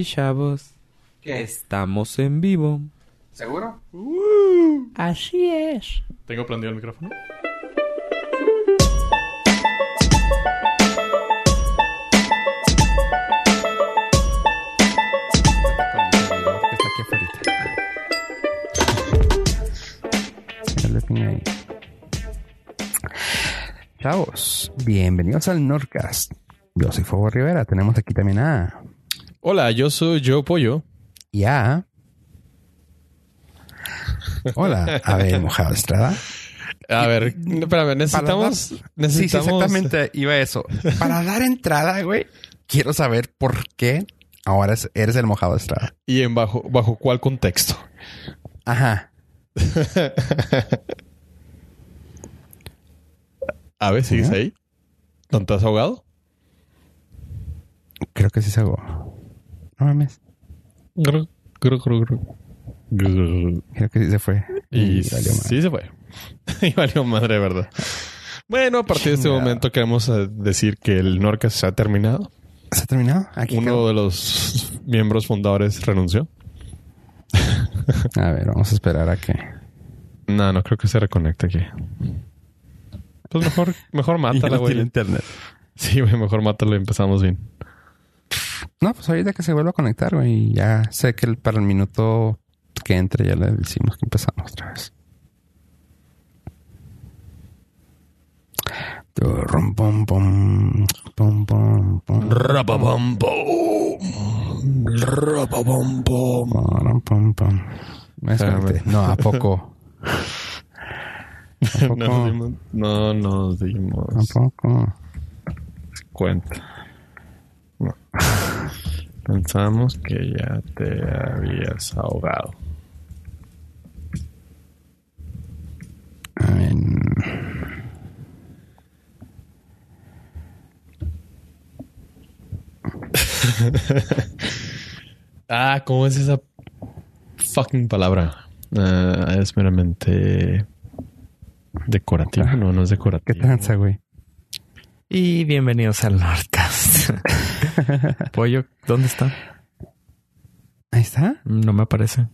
Y chavos, ¿Qué? estamos en vivo. ¿Seguro? Así es. ¿Tengo prendido el micrófono? Chavos, bienvenidos al Nordcast. Yo soy Fuego Rivera. Tenemos aquí también a... Hola, yo soy Joe Pollo. Y a... Hola, Abel Mojado Estrada. A ver, espérame, necesitamos... Sí, necesitamos sí, exactamente. Iba eso. Para dar entrada, güey, quiero saber por qué ahora es- eres el Mojado Estrada. ¿Y en bajo, bajo cuál contexto? Ajá. A ver, ¿sigues Ujú. ahí? ¿No te has ahogado? Creo que sí se hago. No mames. Gru, gru, gru, gru. Gru. Creo que sí se fue. Y valió madre. sí se fue. y valió madre, de verdad. Bueno, a partir de este momento queremos decir que el Norcas se ha terminado. ¿Se ha terminado? Aquí Uno quedó. de los miembros fundadores renunció. A ver, vamos a esperar a que... No, no creo que se reconecte aquí. Pues mejor, mejor mátala, Ya no güey. internet. Sí, güey, mejor mátalo y empezamos bien. No, pues ahorita que se vuelva a conectar, güey, ya sé que el, para el minuto que entre ya le decimos que empezamos otra vez. No, ¿a poco? ¿A poco? No, no Cuenta. Pensamos que ya te habías ahogado. A ver. Ah, ¿cómo es esa fucking palabra? Ah, es meramente decorativo. No, no es ¿Qué decorativo. tranza, güey? Y bienvenidos al Nordcast. Pollo, ¿dónde está? Ahí está. No me aparece.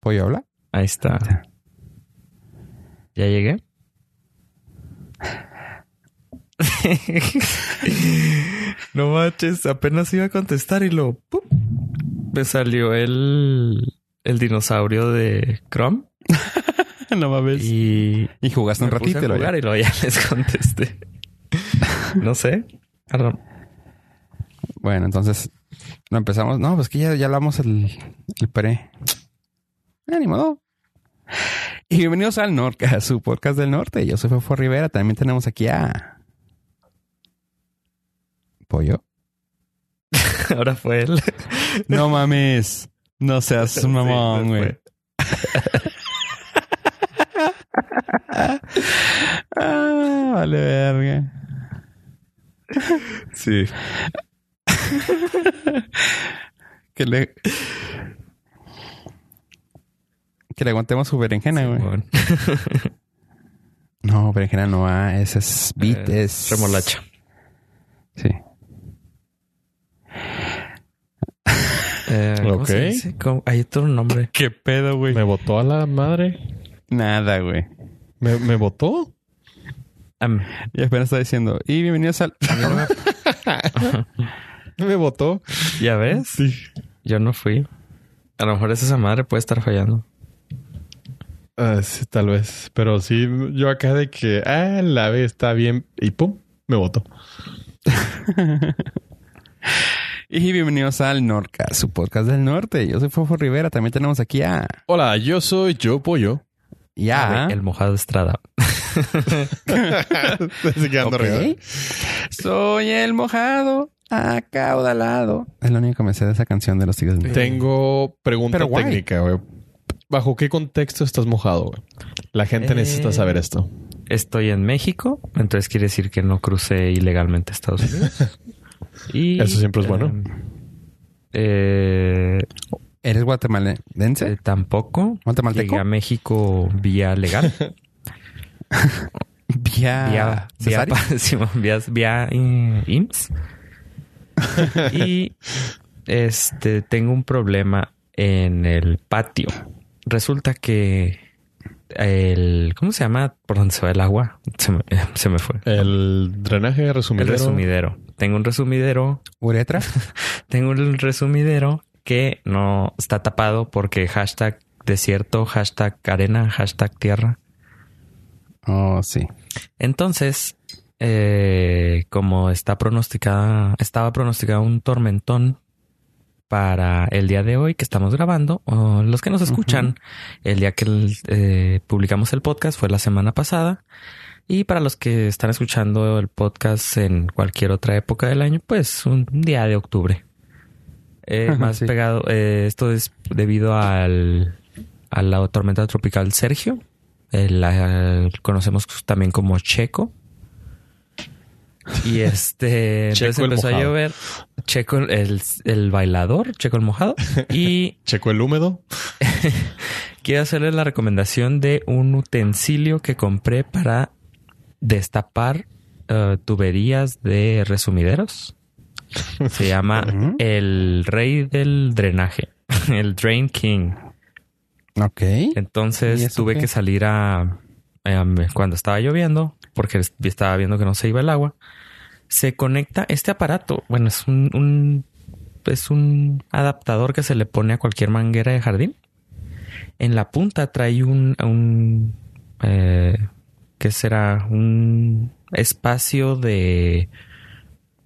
¿Pollo habla? Ahí está. ¿Ya llegué? no manches, apenas iba a contestar y lo... ¡pum! Me salió el, el dinosaurio de Chrome no mames. y Y jugaste un ratito. a lo jugar y luego ya les contesté. no sé. Bueno, entonces lo empezamos. No, pues que ya, ya hablamos el, el pre. Ah, ni modo. Y bienvenidos al Norte, a su podcast del norte. Yo soy Fefo Rivera. También tenemos aquí a Pollo. Ahora fue él. No mames. No seas un mamón, se güey. ah, vale verga. Sí. Que le... Que le aguantemos su berenjena, güey. Bueno, No, berenjena no va. Ese es eh, es... Remolacha. Sí. Eh, ¿cómo Ok. se dice? ¿Cómo? Hay otro nombre. ¿Qué pedo, güey? ¿Me votó a la madre? Nada, güey. ¿Me, me votó? Am, Y apenas está diciendo, y bienvenidos al... me- ¿Me votó? ¿Ya ves? Sí. Yo no fui. A lo mejor es esa madre puede estar fallando. Ah, sí, tal vez. Pero sí, yo acá de que, ah, la ve está bien. Y pum, me votó. y bienvenidos al Norca, su podcast del norte. Yo soy Fofo Rivera. También tenemos aquí a... Hola, yo soy Joe Pollo. Y a... El mojado Estrada. Estoy quedando Ok. arriba. Soy el mojado acaudalado. Es lo único que me sé de esa canción de los Tigres. del Norte. Tengo pregunta Pero técnica, güey. ¿Bajo qué contexto estás mojado, güey? La gente Eh, necesita saber esto. Estoy en México, entonces quiere decir que no crucé ilegalmente a Estados Unidos. Y, Eso siempre es bueno. Eh, ¿Eres guatemaldense? eh, tampoco. ¿Guatemalteco? Llegué a México vía legal. Vía... vía, vía, vía, vía, eh, IMSS. y este, tengo un problema en el patio. Resulta que el, ¿cómo se llama? Por donde se va el agua. Se me, se me fue. El drenaje El resumidero. resumidero. Tengo un resumidero. Uretra. Tengo un resumidero que no está tapado porque hashtag desierto, hashtag arena, hashtag tierra. Oh, sí. Entonces, eh, como está pronosticada, estaba pronosticado un tormentón para el día de hoy que estamos grabando, o los que nos escuchan, el día que eh, publicamos el podcast fue la semana pasada. Y para los que están escuchando el podcast en cualquier otra época del año, pues un día de octubre. Eh, más Sí. pegado, eh, esto es debido al, a la tormenta tropical Sergio. La conocemos también como Checo. Y este entonces empezó a llover. Checo el, el bailador, Checo el mojado. Y Checo el húmedo. quiero hacerles la recomendación de un utensilio que compré para destapar eh, tuberías de resumideros. Se llama el rey del drenaje, el Drain King. Ok. ¿Y Entonces tuve qué? que salir a cuando estaba lloviendo porque estaba viendo que no se iba el agua. Se conecta este aparato. Bueno, es un, es un adaptador que se le pone a cualquier manguera de jardín. En la punta trae un, un eh, ¿qué será? Un espacio de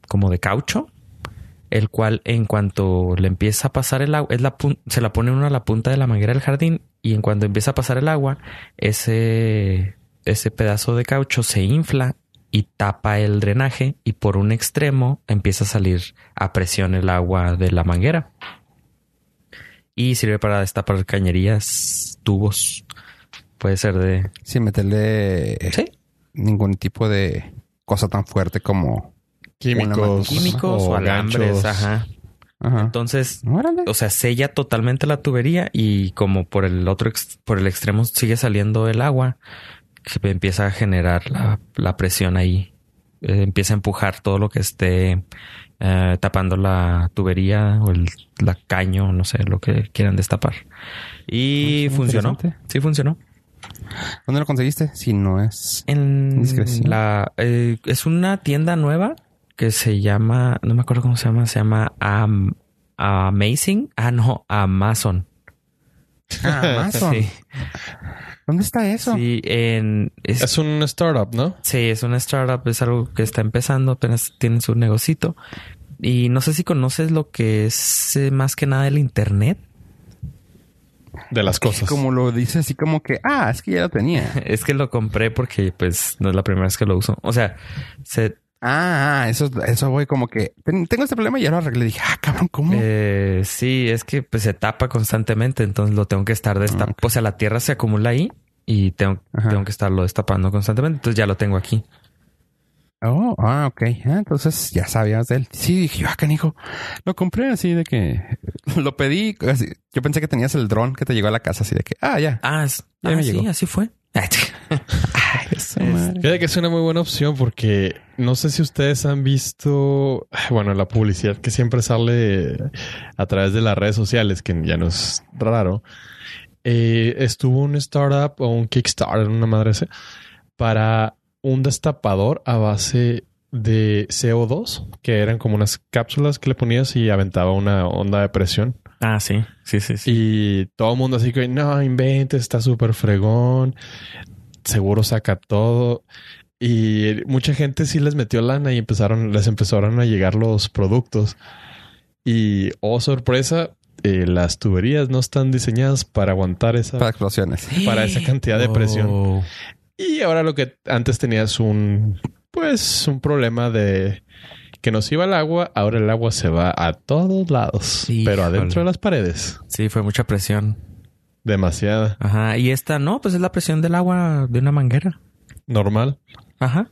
como de caucho, el cual en cuanto le empieza a pasar el agua, es la se la pone uno a la punta de la manguera del jardín y en cuanto empieza a pasar el agua, ese, ese pedazo de caucho se infla y tapa el drenaje y por un extremo empieza a salir a presión el agua de la manguera. Y sirve para destapar cañerías, tubos. Puede ser de... Sin meterle Sí. ningún tipo de cosa tan fuerte como. Químicos. Químicos o, alambres. ganchos. Ajá. Ajá. Entonces, Órale. o sea, sella totalmente la tubería y como por el otro, ex- por el extremo sigue saliendo el agua, se empieza a generar la, la presión ahí. Eh, empieza a empujar todo lo que esté eh, tapando la tubería o el la caño, no sé, lo que quieran destapar. Y Ah, funcionó. Sí, funcionó. ¿Dónde lo conseguiste? Si no es. En la eh, es una tienda nueva que se llama, no me acuerdo cómo se llama, se llama Am- Amazing. Ah, no, Amazon. Ah, Amazon. Sí, ¿Dónde está eso? sí, en es, Es un startup, ¿no? sí, es una startup, es algo que está empezando, apenas tiene su negocito. Y no sé si conoces lo que es eh, más que nada el internet. De las cosas. Como lo dice así como que, ah, es que ya lo tenía. Es que lo compré porque pues no es la primera vez que lo uso. O sea, se, Ah, ah, eso, eso voy como que ten- tengo este problema y ya lo arreglé. Dije, ah, cabrón, ¿cómo? Eh, sí, es que pues, se tapa constantemente, entonces lo tengo que estar destapando. O sea, la tierra se acumula ahí y tengo, Ajá. tengo que estarlo destapando constantemente. Entonces ya lo tengo aquí. Oh, ah, ok. Ah, entonces ya sabías de él. Sí, dije yo, ah, canijo. Lo compré así de que lo pedí. así. Yo pensé que tenías el dron que te llegó a la casa, así de que, ah, ya. Ah, es- Ya ah, me sí, llegó. así fue. Ay. Fíjate que es una muy buena opción porque no sé si ustedes han visto, bueno, la publicidad que siempre sale a través de las redes sociales, que ya no es raro. Eh, estuvo un startup o un Kickstarter, una madre ese, para un destapador a base de CO2, que eran como unas cápsulas que le ponías y aventaba una onda de presión. Ah, sí, sí, sí, sí. Y todo el mundo así que no inventes, está súper fregón, seguro saca todo. Y mucha gente sí les metió lana y empezaron, les empezaron a llegar los productos. Y oh sorpresa, eh, las tuberías no están diseñadas para aguantar esa Para explosiones. para esa cantidad de presión. Oh. Y ahora lo que antes tenías un pues un problema de que nos iba el agua, ahora el agua se va a todos lados, pero adentro de las paredes. Sí, fue mucha presión. Demasiada. Ajá. Y esta no, pues es la presión del agua de una manguera. Normal. Ajá.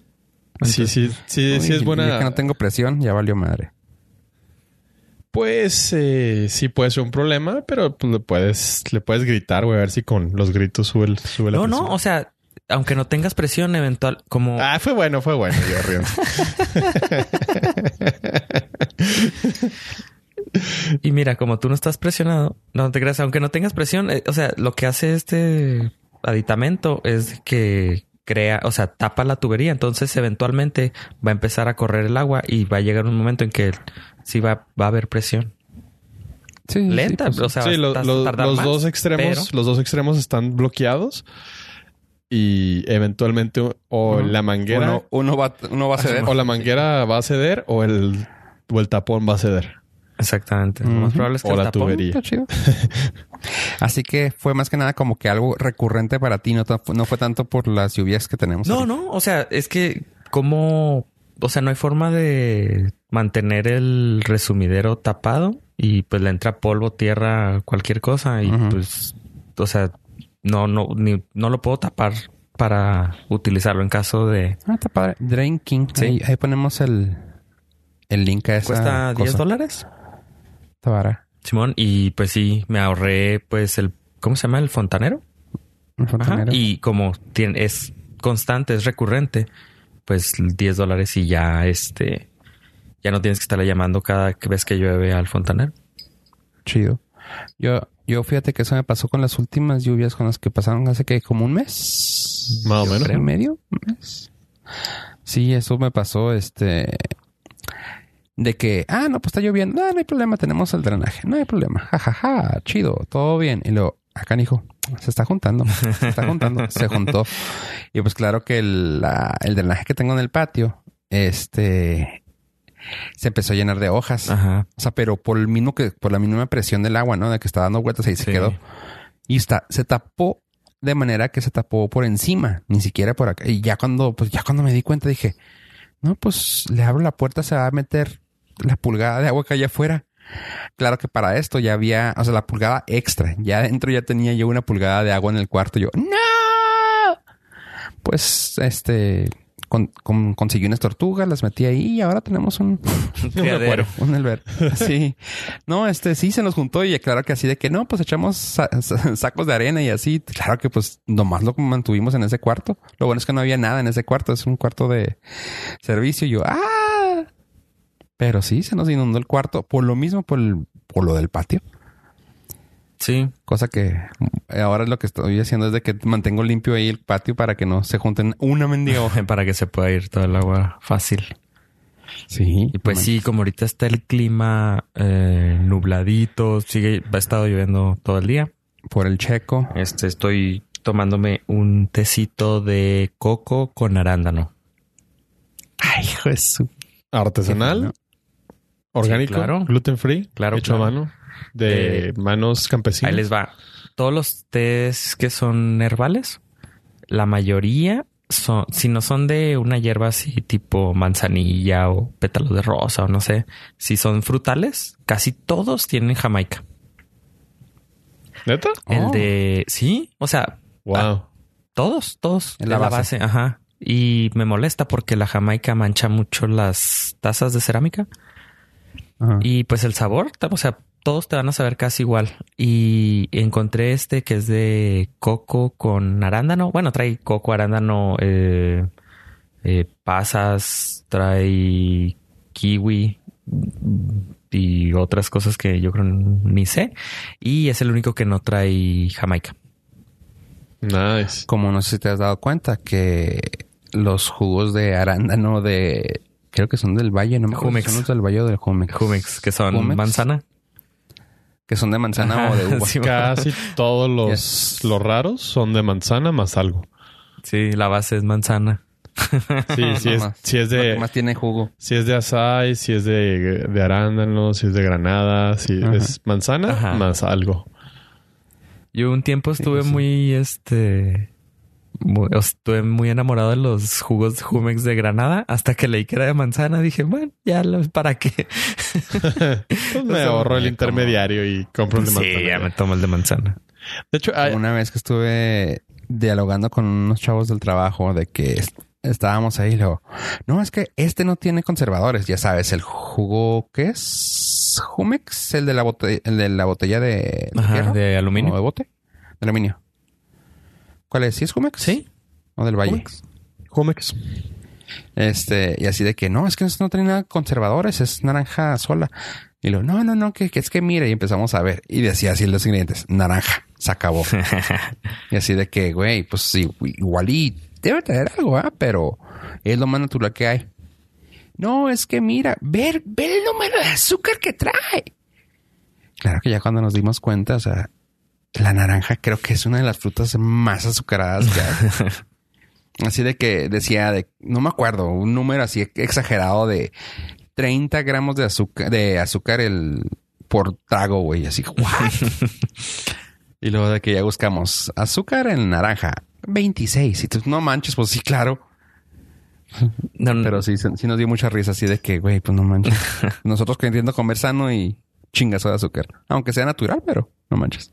Sí, sí, sí, sí Uy, es buena. Ya que no tengo presión, ya valió madre. Pues eh, sí puede ser un problema, pero pues, le puedes, le puedes gritar, güey, a ver si con los gritos sube, el- sube la No, no, o sea, aunque no tengas presión eventual, como Ah, fue bueno, fue bueno, yo río. Y mira, como tú no estás presionado, no te creas, aunque no tengas presión, eh, o sea, lo que hace este aditamento es que crea, o sea, tapa la tubería, entonces eventualmente va a empezar a correr el agua y va a llegar un momento en que sí va, va a haber presión. Sí, sí, Lenta, pues, o sea, sí, va a lo- tar- lo- tardar los más, dos extremos, pero- los dos extremos están bloqueados y eventualmente o la manguera uno, uno va, uno va a ceder. o la manguera va a ceder o el o el tapón va a ceder Exactamente. Lo más probable es que o el la tapón- tubería. Así que fue más que nada como que algo recurrente para ti, no, no fue tanto por las lluvias que tenemos. No, ahorita. no, o sea, es que como, o sea, no hay forma de mantener el resumidero tapado y pues le entra polvo, tierra, cualquier cosa y pues, o sea, no, no, ni, no lo puedo tapar para utilizarlo en caso de... Ah, está padre. Drain King. Sí. Ahí, ahí ponemos el, el link a esa Cuesta 10 cosa. dólares, Está vara. Simón, y pues sí, me ahorré pues el, ¿cómo se llama? El fontanero. Ajá. fontanero. Y como tiene, es constante, es recurrente, pues 10 dólares y ya este, ya no tienes que estarle llamando cada vez que llueve al fontanero. Chido. Yo, yo fíjate que eso me pasó con las últimas lluvias con las que pasaron hace que como un mes. Más o menos. creo, medio mes. Sí, eso me pasó, este, de que, ah, no, pues está lloviendo, no, no hay problema, tenemos el drenaje, no hay problema, jajaja, chido, todo bien. Y luego, acá, hijo, se está juntando, se está juntando, se juntó. Y pues claro que el, la- el drenaje que tengo en el patio, este, se empezó a llenar de hojas. Ajá. O sea, pero por el mismo que, por la misma presión del agua, ¿no? De que está dando vueltas ahí se quedó. Y está, se tapó de manera que se tapó por encima, ni siquiera por acá. Y ya cuando, pues ya cuando me di cuenta dije, no, pues le abro la puerta, se va a meter la pulgada de agua que hay afuera. Claro que para esto ya había, o sea, la pulgada extra. Ya adentro ya tenía yo una pulgada de agua en el cuarto. Yo, no. Pues, este, con, con- conseguí unas tortugas, las metí ahí y ahora tenemos un, un albergue. Sí. No, este sí se nos juntó y claro que así de que no, pues echamos sa- sa- sacos de arena y así. Claro que pues nomás lo mantuvimos en ese cuarto. Lo bueno es que no había nada en ese cuarto. Es un cuarto de servicio. Y yo, ah. Pero sí, se nos inundó el cuarto por lo mismo, por, el- por lo del patio. Sí. Cosa que ahora lo que estoy haciendo es de que mantengo limpio ahí el patio para que no se junten una mendiga hoja. Para que se pueda ir todo el agua fácil. Sí. Y pues sí, como ahorita está el clima eh, nubladito, sigue, ha estado lloviendo todo el día. Por el checo. Este, estoy tomándome un tecito de coco con arándano. Ay, hijo de su- artesanal ¿no? orgánico Sí, claro. gluten free Claro, hecho claro. a mano de Eh, manos campesinas Ahí les va. Todos los tés que son herbales, la mayoría son, si no son de una hierba así tipo manzanilla o pétalos de rosa o no sé, si son frutales, casi todos tienen jamaica. neta El Oh. de, sí, o sea, wow todos, todos. En la de base. ajá. Y me molesta porque la jamaica mancha mucho las tazas de cerámica. Ajá. Y pues el sabor, o sea, todos te van a saber casi igual. Y encontré este que es de coco con arándano. Bueno, trae coco, arándano, eh, eh, pasas, trae kiwi y otras cosas que yo creo ni sé. Y es el único que no trae jamaica. nice Como no sé si te has dado cuenta que los jugos de arándano de... Creo que son del Valle, no me acuerdo Jumex. son los del Valle o del Jumex. Jumex, que son Jumex. manzana. Que son de manzana Ajá, o de uva. sí. casi todos los Yes. los raros son de manzana más algo Sí, la base es manzana. sí sí es Nomás. si es que de más tiene jugo. si es de açaí si es de, de arándano si es de granada si Ajá. es manzana Ajá. más algo Yo un tiempo estuve Sí, sí. muy, este, muy- estuve muy enamorado de los jugos de Jumex de Granada hasta que leí que era de manzana. Dije, bueno, ya lo, para qué. Pues me sea, ahorro el como- intermediario y compro el de sí, manzana. ya me tomo el de manzana. De hecho, hay- Una vez que estuve dialogando con unos chavos del trabajo de que est- estábamos ahí luego, no, es que este no tiene conservadores, ya sabes, el jugo, ¿qué es? Jumex, el de la botella, el de la botella de, de Ajá, de ¿O aluminio. de bote? De aluminio. ¿Cuál es? ¿Sí es Jumex? Sí. ¿O del Valle? Jumex. Jumex. Este, y así de que no, es que no tiene nada conservadores, es naranja sola. Y lo, no, no, no, que, que es que mire, y empezamos a ver. Y decía así los ingredientes, naranja, se acabó. y así de que, güey, pues sí, igual y debe tener algo, ¿ah? Pero es lo más natural que hay. No, es que mira, ver, ver el número de azúcar que trae. Claro que ya cuando nos dimos cuenta, o sea, la naranja creo que es una de las frutas más azucaradas que hay. así de que decía de, no me acuerdo, un número así exagerado de 30 gramos de azúcar, de azúcar el, por trago, güey. Así, y luego de que ya buscamos azúcar en naranja, 26. Y tú, no manches, pues sí, claro. No, Pero sí, sí nos dio mucha risa así de que, güey, pues no manches. Nosotros queriendo comer sano y chingazo de azúcar. Aunque sea natural, pero no manches.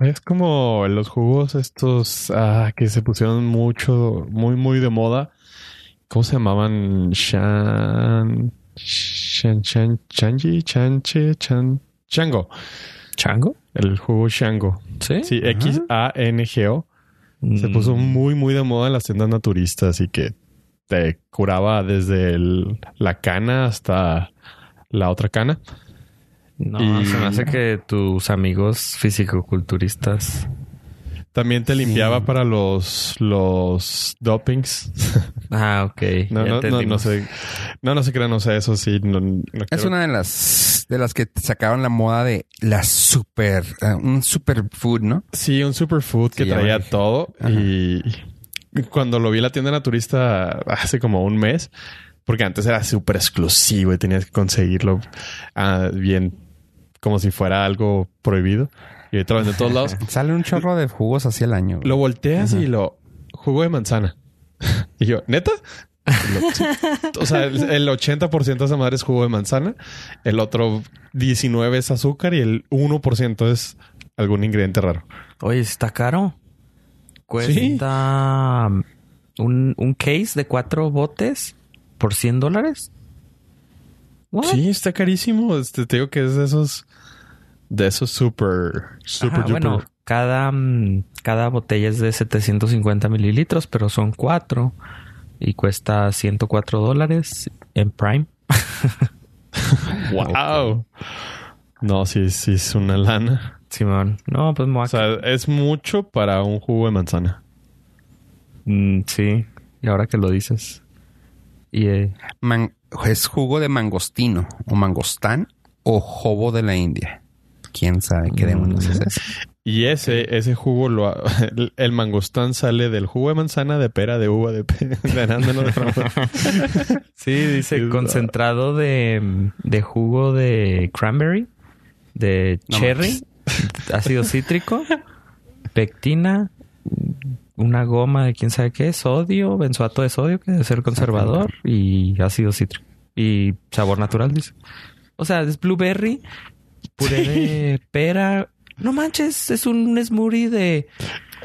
Es como los jugos estos ah, que se pusieron mucho, muy, muy de moda. ¿Cómo se llamaban? Shan... Shan, Shan, Changi, Chanche, Chan, Chango. ¿Chango? El jugo Chango. Sí. Sí, X-A-N-G-O. Se mm. puso muy, muy de moda en las tiendas naturistas y que te curaba desde la cana hasta la otra cana. No, se me hace que tus amigos fisicoculturistas también te limpiaba para los, los dopings. Ah, ok. no, no, no, no, sé. No, no sé qué no sé eso sí. es una de las de las que sacaban la moda de la super, uh, un superfood, ¿no? Sí, un superfood que traía todo. Y cuando lo vi en la tienda naturista hace como un mes, porque antes era súper exclusivo y tenías que conseguirlo uh, bien como si fuera algo prohibido. Y ahorita de todos lados. Sale un chorro de jugos así el año. Lo volteas y lo... Jugo de manzana. y yo, ¿neta? o sea, el, 80% de esa madre es jugo de manzana. El otro 19% es azúcar y el 1% es algún ingrediente raro. Oye, está caro. Cuesta un, un, case de cuatro botes por 100 dólares. Sí, está carísimo. Este, te digo que es de esos de esos super, super Bueno, cada, mm, cada botella es de 750 mililitros, pero son cuatro y cuesta 104 dólares en Prime. wow. No, sí, sí es una lana. Simón. No, pues O sea, es mucho para un jugo de manzana. Mm, sí. Y ahora que lo dices. Y, eh, es jugo de mangostino o mangostán o jobo de la India quién sabe qué demonios es eso. Y ese, ese jugo, lo, el, mangostán sale del jugo de manzana, de pera, de uva, de, de Sí, dice concentrado de, de, jugo de cranberry, de cherry, ácido cítrico, pectina, una goma de quién sabe qué, sodio, benzoato de sodio, que debe ser conservador, y ácido cítrico. Y sabor natural, dice. O sea, es blueberry puré de pera. No manches, es un smoothie de...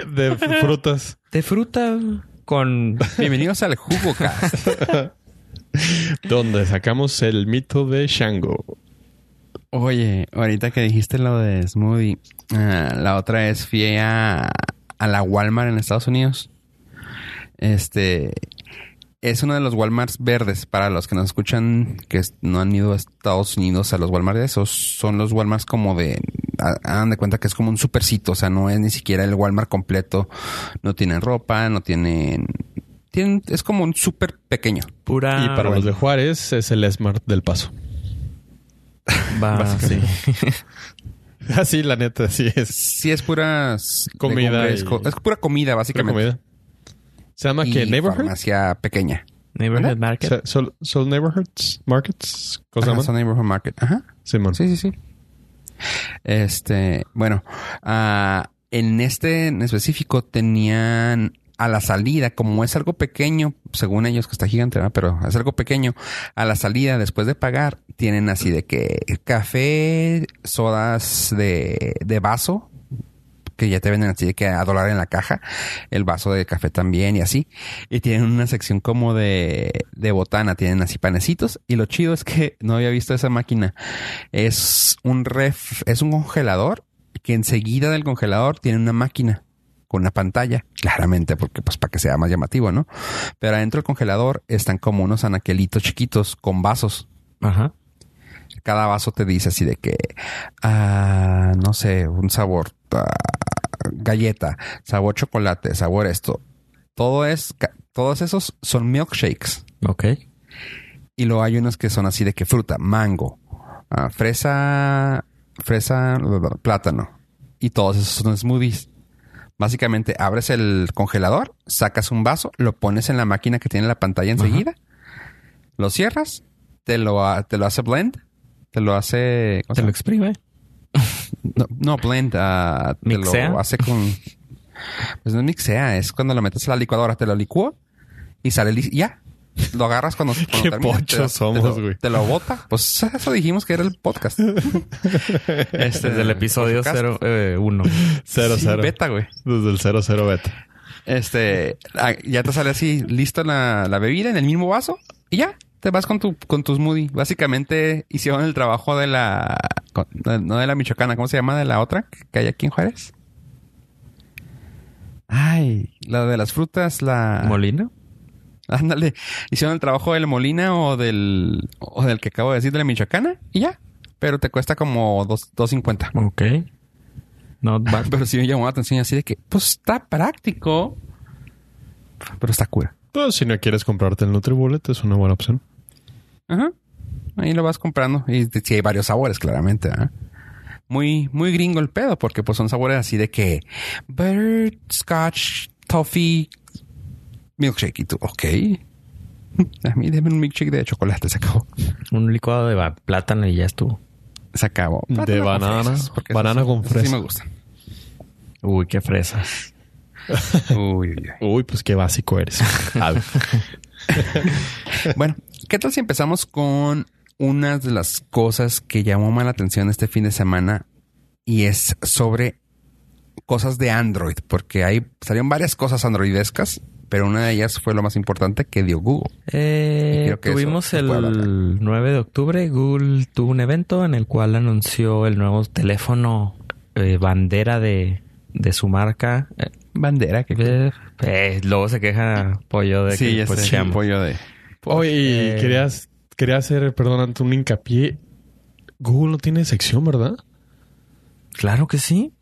De frutas. De fruta con... Bienvenidos al Jugo Cast. donde sacamos el mito de Shango. Oye, ahorita que dijiste lo de smoothie, ah, la otra vez fui a, a la Walmart en Estados Unidos. Este, es uno de los Walmarts verdes. Para los que nos escuchan que no han ido a Estados Unidos a los Walmart esos, son los Walmarts como de, hagan de cuenta que es como un supercito, o sea, no es ni siquiera el Walmart completo. No tienen ropa, no tienen, tienen, es como un súper pequeño. Pura. Y para los de Juárez es el Smart del Paso. Va, sí. Así, la neta, sí es. Sí, es pura comida. Es, pura comida, básicamente. Se llama que Neighborhood. Farmacia pequeña. Neighborhood Market. Son, Neighborhoods Markets. Cosa son Neighborhood Market. Ajá. Sí, sí, sí. Este, bueno, uh, en este en específico tenían a la salida, como es algo pequeño, según ellos que está gigante, pero es algo pequeño, a la salida después de pagar, tienen así de que café, sodas de, de vaso, que ya te venden así de que a dólar en la caja, el vaso de café también y así. Y tienen una sección como de, de botana, tienen así panecitos. Y lo chido es que no había visto esa máquina. Es un ref, es un congelador que enseguida del congelador tiene una máquina con una pantalla, claramente, porque pues para que sea más llamativo, ¿no? Pero adentro del congelador están como unos anaquelitos chiquitos con vasos. Ajá. Cada vaso te dice así de que, ah, no sé, un sabor, ah, galleta, sabor chocolate, sabor esto. Todo es, todos esos son milkshakes. Ok. Y luego hay unos que son así de que fruta, mango, ah, fresa, fresa, plátano. Y todos esos son smoothies. Básicamente abres el congelador, sacas un vaso, lo pones en la máquina que tiene la pantalla enseguida, lo cierras, te lo, te lo hace blend, te lo hace... ¿cómo se Se lo exprime. No, no, blend, ah, te lo hace con... Pues no es mixea, es cuando lo metes a la licuadora, te lo licúa y sale lis- ya. Lo agarras cuando, cuando Qué termina, te lo- pochos somos, te lo- güey. Te lo bota. Pues eso dijimos que era el podcast. este, Desde el episodio por si acaso. 1. Cero, Sí, cero. Beta, güey. Desde el cero, cero beta. Este, ah, ya te sale así, listo la, la bebida en el mismo vaso y ya. Te vas con tu, con tu smoothie. Básicamente hicieron el trabajo de la, no de la michoacana, ¿cómo se llama? De la otra que hay aquí en Juárez. Ay, la de las frutas, la... ¿Molina? Ándale, hicieron el trabajo del Molina o del, o del que acabo de decir de la Michoacana y ya. Pero te cuesta como dos- 2.50. Ok. Not bad. Pero sí me llamó la atención así de que, pues está práctico. Pero está cura. Pues si no quieres comprarte el Nutribullet, es una buena opción. Ajá. Ahí lo vas comprando. Y sí hay varios sabores, claramente. ¿ah? Muy, muy gringo el pedo, porque pues son sabores así de que butterscotch, toffee, milkshake. Y tú, ok. A mí déme un milkshake de chocolate, se acabó. Un licuado de plátano y ya estuvo. Se acabó. De Plátano con banana. fresas, Banana esos con esos Sí me gustan. Uy, qué fresas. Uy, uy, uy. Uy, pues qué básico eres. Bueno, ¿qué tal si empezamos con una de las cosas que llamó más la atención este fin de semana y es sobre cosas de Android? Porque hay salieron varias cosas androidescas, pero una de ellas fue lo más importante que dio Google. Eh, que tuvimos el 9 de octubre. Google tuvo un evento en el cual anunció el nuevo teléfono eh, bandera de, de su marca. Bandera que eh, eh, luego se queja Pollo de sí, que ya pues, sé, cheamos. pollo de Oye, Eh, querías, quería hacer, perdón, ante un hincapié. Google no tiene sección, ¿verdad? Claro que sí.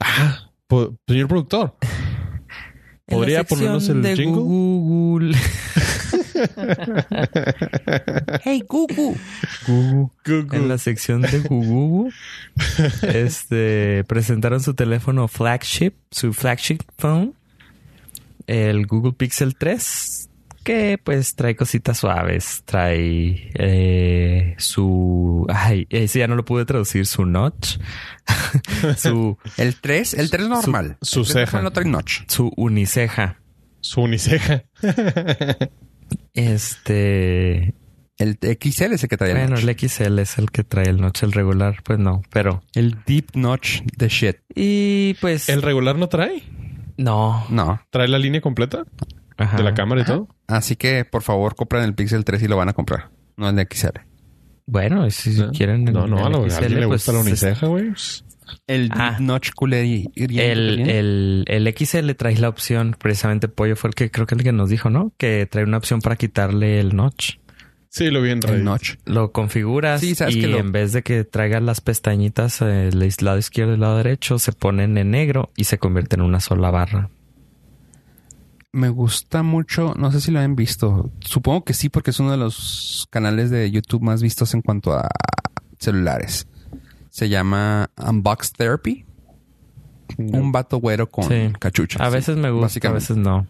Ah, po- señor productor. ¿Podría ponernos el de jingle? Google. Hey Google. En la sección de Google, este, presentaron su teléfono flagship, su flagship phone, el Google Pixel 3, que pues trae cositas suaves, trae eh, su, ay, ese ya no lo pude traducir, su notch, su, El 3, el 3 normal. su El 3 ceja. No trae notch. su uniceja. Su uniceja. Este, El XL es el que trae el bueno, notch. el XL es el que trae el notch, el regular, pues no, pero, El deep notch de shit. y pues, ¿El regular no trae? no, No. ¿Trae la línea completa Ajá. de la cámara y todo? Así que, por favor, compren el Pixel 3 y lo van a comprar. No el de XL. Bueno, y si ¿No? quieren. el- No, no, a, lo- a XL, alguien le pues, gusta la es- uniceja, güey. El Ah. Deep Notch culé El, el, el XL trae la opción, precisamente Pollo fue el que creo que el que nos dijo, ¿no? Que trae una opción para quitarle el notch. Sí, lo vi en Reddit. el Notch. Lo configuras Sí, y que lo- en vez de que traiga las pestañitas eh, el lado izquierdo y el lado derecho, se ponen en negro y se convierte en una sola barra. Me gusta mucho, no sé si lo han visto. Supongo que sí, porque es uno de los canales de YouTube más vistos en cuanto a celulares. Se llama Unbox Therapy. Un vato güero con Sí. cachucha. A sí, veces me gusta, a veces no.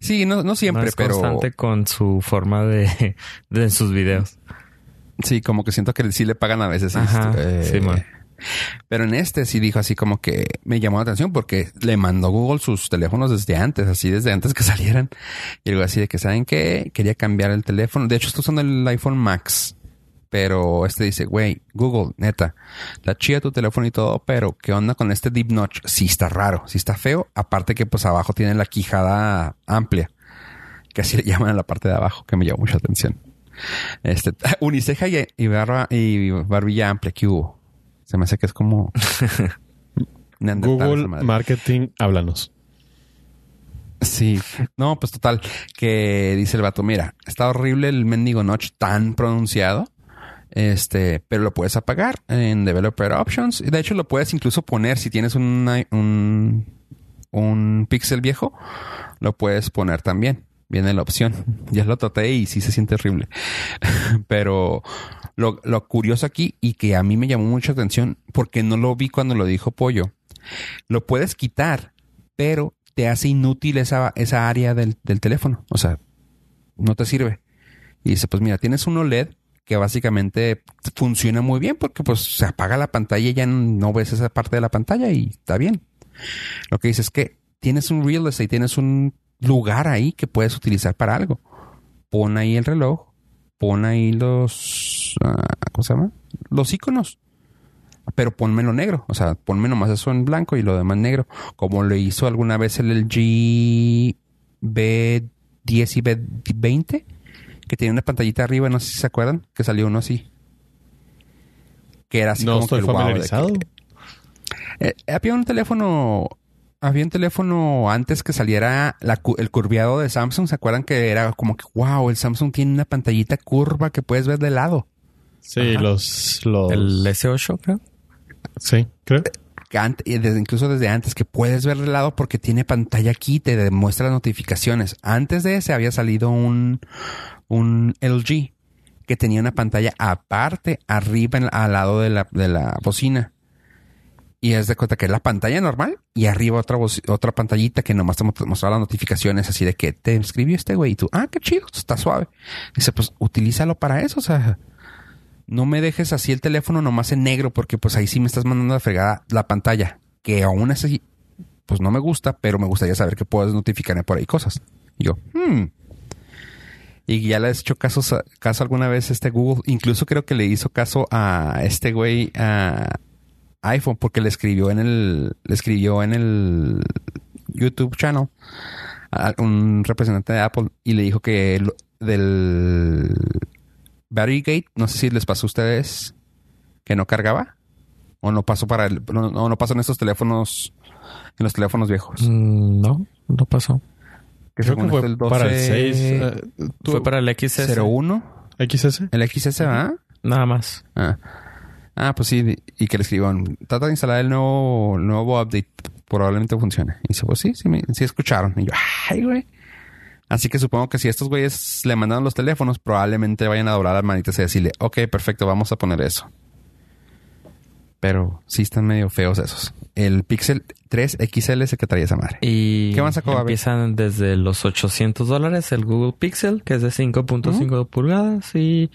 Sí, no, no siempre, no es pero constante con su forma de, de en sus videos. sí, como que siento que sí le pagan a veces. Ajá, eh, sí, man. Pero en este sí dijo así como que me llamó la atención porque le mandó Google sus teléfonos desde antes, así desde antes que salieran. Y algo así de que, ¿saben qué? Quería cambiar el teléfono. De hecho, estoy usando el iPhone Max. Pero este dice, güey, Google, neta, está chida tu teléfono y todo, pero ¿qué onda con este Deep Notch? Sí está raro, sí está feo. Aparte que pues abajo tiene la quijada amplia, que así le llaman a la parte de abajo, que me llamó mucha atención. Este, uniceja y, y barba y barbilla amplia que hubo. Se me hace que es como Google. Marketing, háblanos. Sí, no, pues total, que dice el vato, mira, está horrible el mendigo notch tan pronunciado, este, pero lo puedes apagar en Developer Options. De hecho lo puedes incluso poner si tienes un, un pixel viejo, lo puedes poner también. Viene la opción. Ya lo traté y sí se siente horrible. pero lo, lo curioso aquí y que a mí me llamó mucha atención porque no lo vi cuando lo dijo Pollo, lo puedes quitar, pero te hace inútil esa, esa área del, del teléfono. O sea, no te sirve. Y dice, pues mira, tienes un OLED que básicamente funciona muy bien porque pues se apaga la pantalla y ya no ves esa parte de la pantalla y está bien. Lo que dice es que tienes un real estate, tienes un lugar ahí que puedes utilizar para algo. Pon ahí el reloj, pon ahí los, ah, ¿cómo se llama? Los iconos. Pero pónmelo negro, o sea, ponme nomás eso en blanco y lo demás negro, como lo hizo alguna vez el LG B10 y B20, que tenía una pantallita arriba, no sé si se acuerdan, que salió uno así. Que era así no como estoy que el wow de familiarizado. que- eh, había un teléfono, había un teléfono antes que saliera la el curviado de Samsung. ¿Se acuerdan que era como que, wow, el Samsung tiene una pantallita curva que puedes ver de lado? Sí, Ajá. los, los... El S8, creo. Sí, creo. Que desde, incluso desde antes que puedes ver de lado porque tiene pantalla aquí, te demuestra las notificaciones. Antes de ese había salido un, un LG que tenía una pantalla aparte arriba al lado de la, de la bocina. Y es de cuenta que es la pantalla normal y arriba otra otra pantallita que nomás te mo- mostraba las notificaciones así de que te escribió este güey y tú, ah, qué chido, está suave. Dice, pues utilízalo para eso, o sea, no me dejes así el teléfono nomás en negro porque pues ahí sí me estás mandando a fregada la pantalla. Que aún así, pues no me gusta, pero me gustaría saber que puedes notificarme por ahí cosas. Y yo, hmm. Y ya le has hecho caso, caso alguna vez a este Google. Incluso creo que le hizo caso a este güey a iPhone porque le escribió en el, le escribió en el YouTube channel a un representante de Apple y le dijo que el- del Battery Gate, no sé si les pasó a ustedes que no cargaba o no pasó para el, no, no, pasó en estos teléfonos, en los teléfonos viejos. Mm, no, no pasó. Que Creo que fue el para el 6. 12 Fue para el XS. 01, XS. el XS, ¿verdad? Nada más. Ah. Ah, pues sí, y que le escriban, trata de instalar el nuevo, el nuevo update, probablemente funcione. Y dice, pues sí, sí, me- sí escucharon. Y yo, ay, güey. Así que supongo que si estos güeyes le mandaron los teléfonos, probablemente vayan a doblar las manitas y decirle, ok, perfecto, vamos a poner eso. Pero sí están medio feos esos. El Pixel 3 XL es el que traía esa madre. Y ¿Qué más sacó, empiezan desde los 800 dólares el Google Pixel, que es de 5.5 pulgadas, y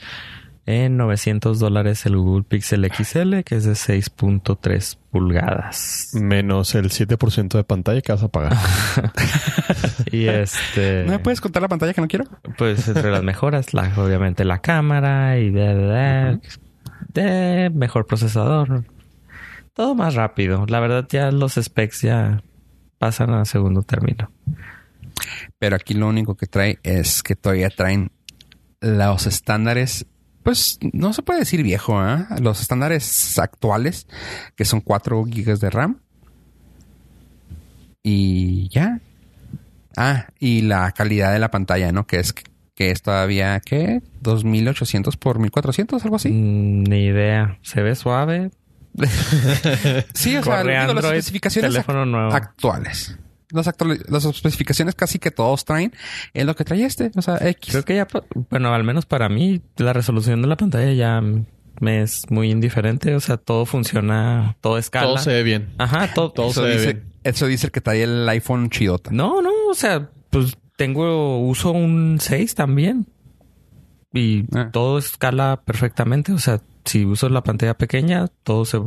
en 900 dólares el Google Pixel XL, que es de 6.3 pulgadas. Menos el 7% de pantalla que vas a pagar. y este, ¿No me puedes contar la pantalla que no quiero? pues entre las mejoras, la, obviamente la cámara y de, de, de- de mejor procesador. Todo más rápido. La verdad ya los specs ya pasan a segundo término. Pero aquí lo único que trae es que todavía traen los estándares, pues no se puede decir viejo, ¿ah? Los estándares actuales, que son 4 gigas de RAM. Y ya. Ah, y la calidad de la pantalla, ¿no? Que es que es todavía, ¿qué? 2800 por 1400, algo así. Mm, Ni idea. Se ve suave. Sí, o sea, digo, las especificaciones ac- teléfono nuevo. actuales. Las, especificaciones casi que todos traen es lo que trae este. O sea, X. Creo que ya, bueno, al menos para mí, la resolución de la pantalla ya me es muy indiferente. O sea, todo funciona, todo escala. Todo se ve bien. Ajá, todo. todo se ve dice, bien. eso dice el que trae el iPhone chidota. No, no, o sea, pues tengo, uso un 6 también. Y Ah. todo escala perfectamente. O sea, si uso la pantalla pequeña, todo se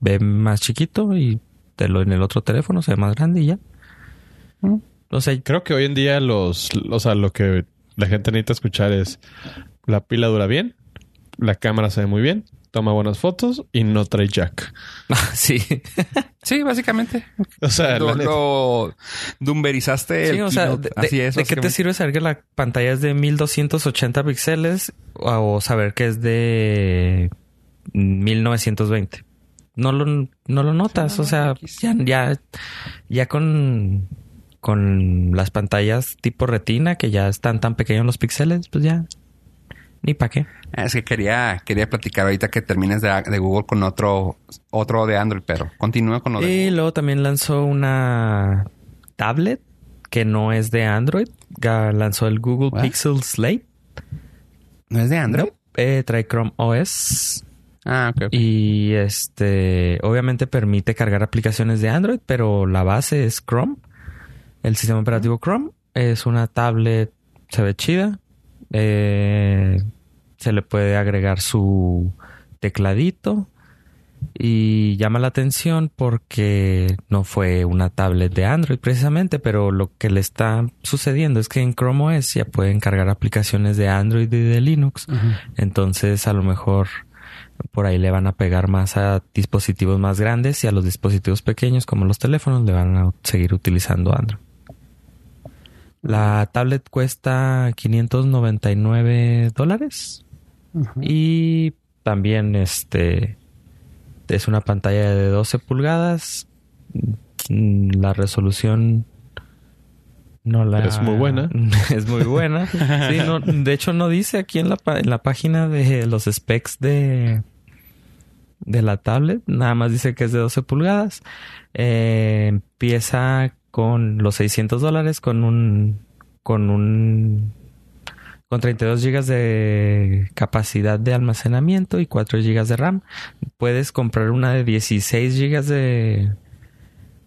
ve más chiquito y de lo en el otro teléfono se ve más grande y ya. Mm. O sea, Creo que hoy en día los, o sea, lo que la gente necesita escuchar es la pila dura bien, la cámara se ve muy bien, toma buenas fotos y no trae jack. sí. Sí, básicamente. O sea, lo, lo dumberizaste Sí, el o sea, de, Así es. ¿de qué te sirve saber que la pantalla es de 1280 píxeles o saber que es de 1920? no lo, no lo notas. no, o sea, ya, ya, ya con, con las pantallas tipo retina, que ya están tan pequeños los píxeles, pues ya, ni para qué. Es que quería, quería platicar ahorita que termines de, de Google con otro, otro de Android, pero continúa con lo de Y luego también lanzó una tablet que no es de Android. Lanzó el Google What? Pixel Slate. ¿No es de Android? Eh, trae Chrome OS. Ah, ok. ok. Y este, obviamente permite cargar aplicaciones de Android, pero la base es Chrome. El sistema operativo Chrome es una tablet, se ve chida. Eh, se le puede agregar su tecladito. Y llama la atención porque no fue una tablet de Android precisamente, pero lo que le está sucediendo es que en Chrome OS ya pueden cargar aplicaciones de Android y de Linux. Entonces, a lo mejor por ahí le van a pegar más a dispositivos más grandes y a los dispositivos pequeños como los teléfonos le van a seguir utilizando Android. La tablet cuesta 599 dólares Ujú. y también este es una pantalla de 12 pulgadas. Mm, La resolución no la Es muy buena. es muy buena. Sí, no, de hecho no dice aquí en la, en la página de los specs de de la tablet, nada más dice que es de 12 pulgadas. Eh, empieza con los 600 dólares con un con un con 32 gigas de capacidad de almacenamiento y 4 gigas de RAM. Puedes comprar una de 16 gigas de,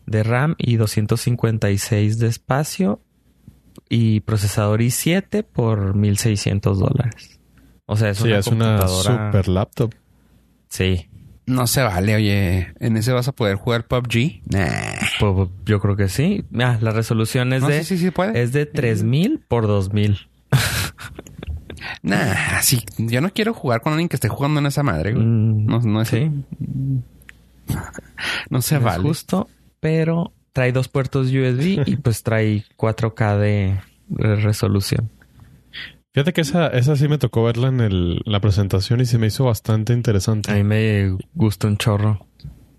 de RAM y 256 de espacio y procesador i7 por 1600 dólares. O sea, es sí, una es una computadora. super laptop. Sí, No se vale, oye. ¿En ese vas a poder jugar PUBG? Nah. Pues, yo creo que sí. Ah, la resolución es No, de sí, sí, sí puede. es de 3000 por 2000. Nah, sí. Yo no quiero jugar con alguien que esté jugando en esa madre. güey. Mm, No, no es, sí. no se No es vale. justo, pero trae dos puertos USB y pues trae 4K de, de resolución. Fíjate que esa, esa sí me tocó verla en el- la presentación y se me hizo bastante interesante. A mí me gusta un chorro.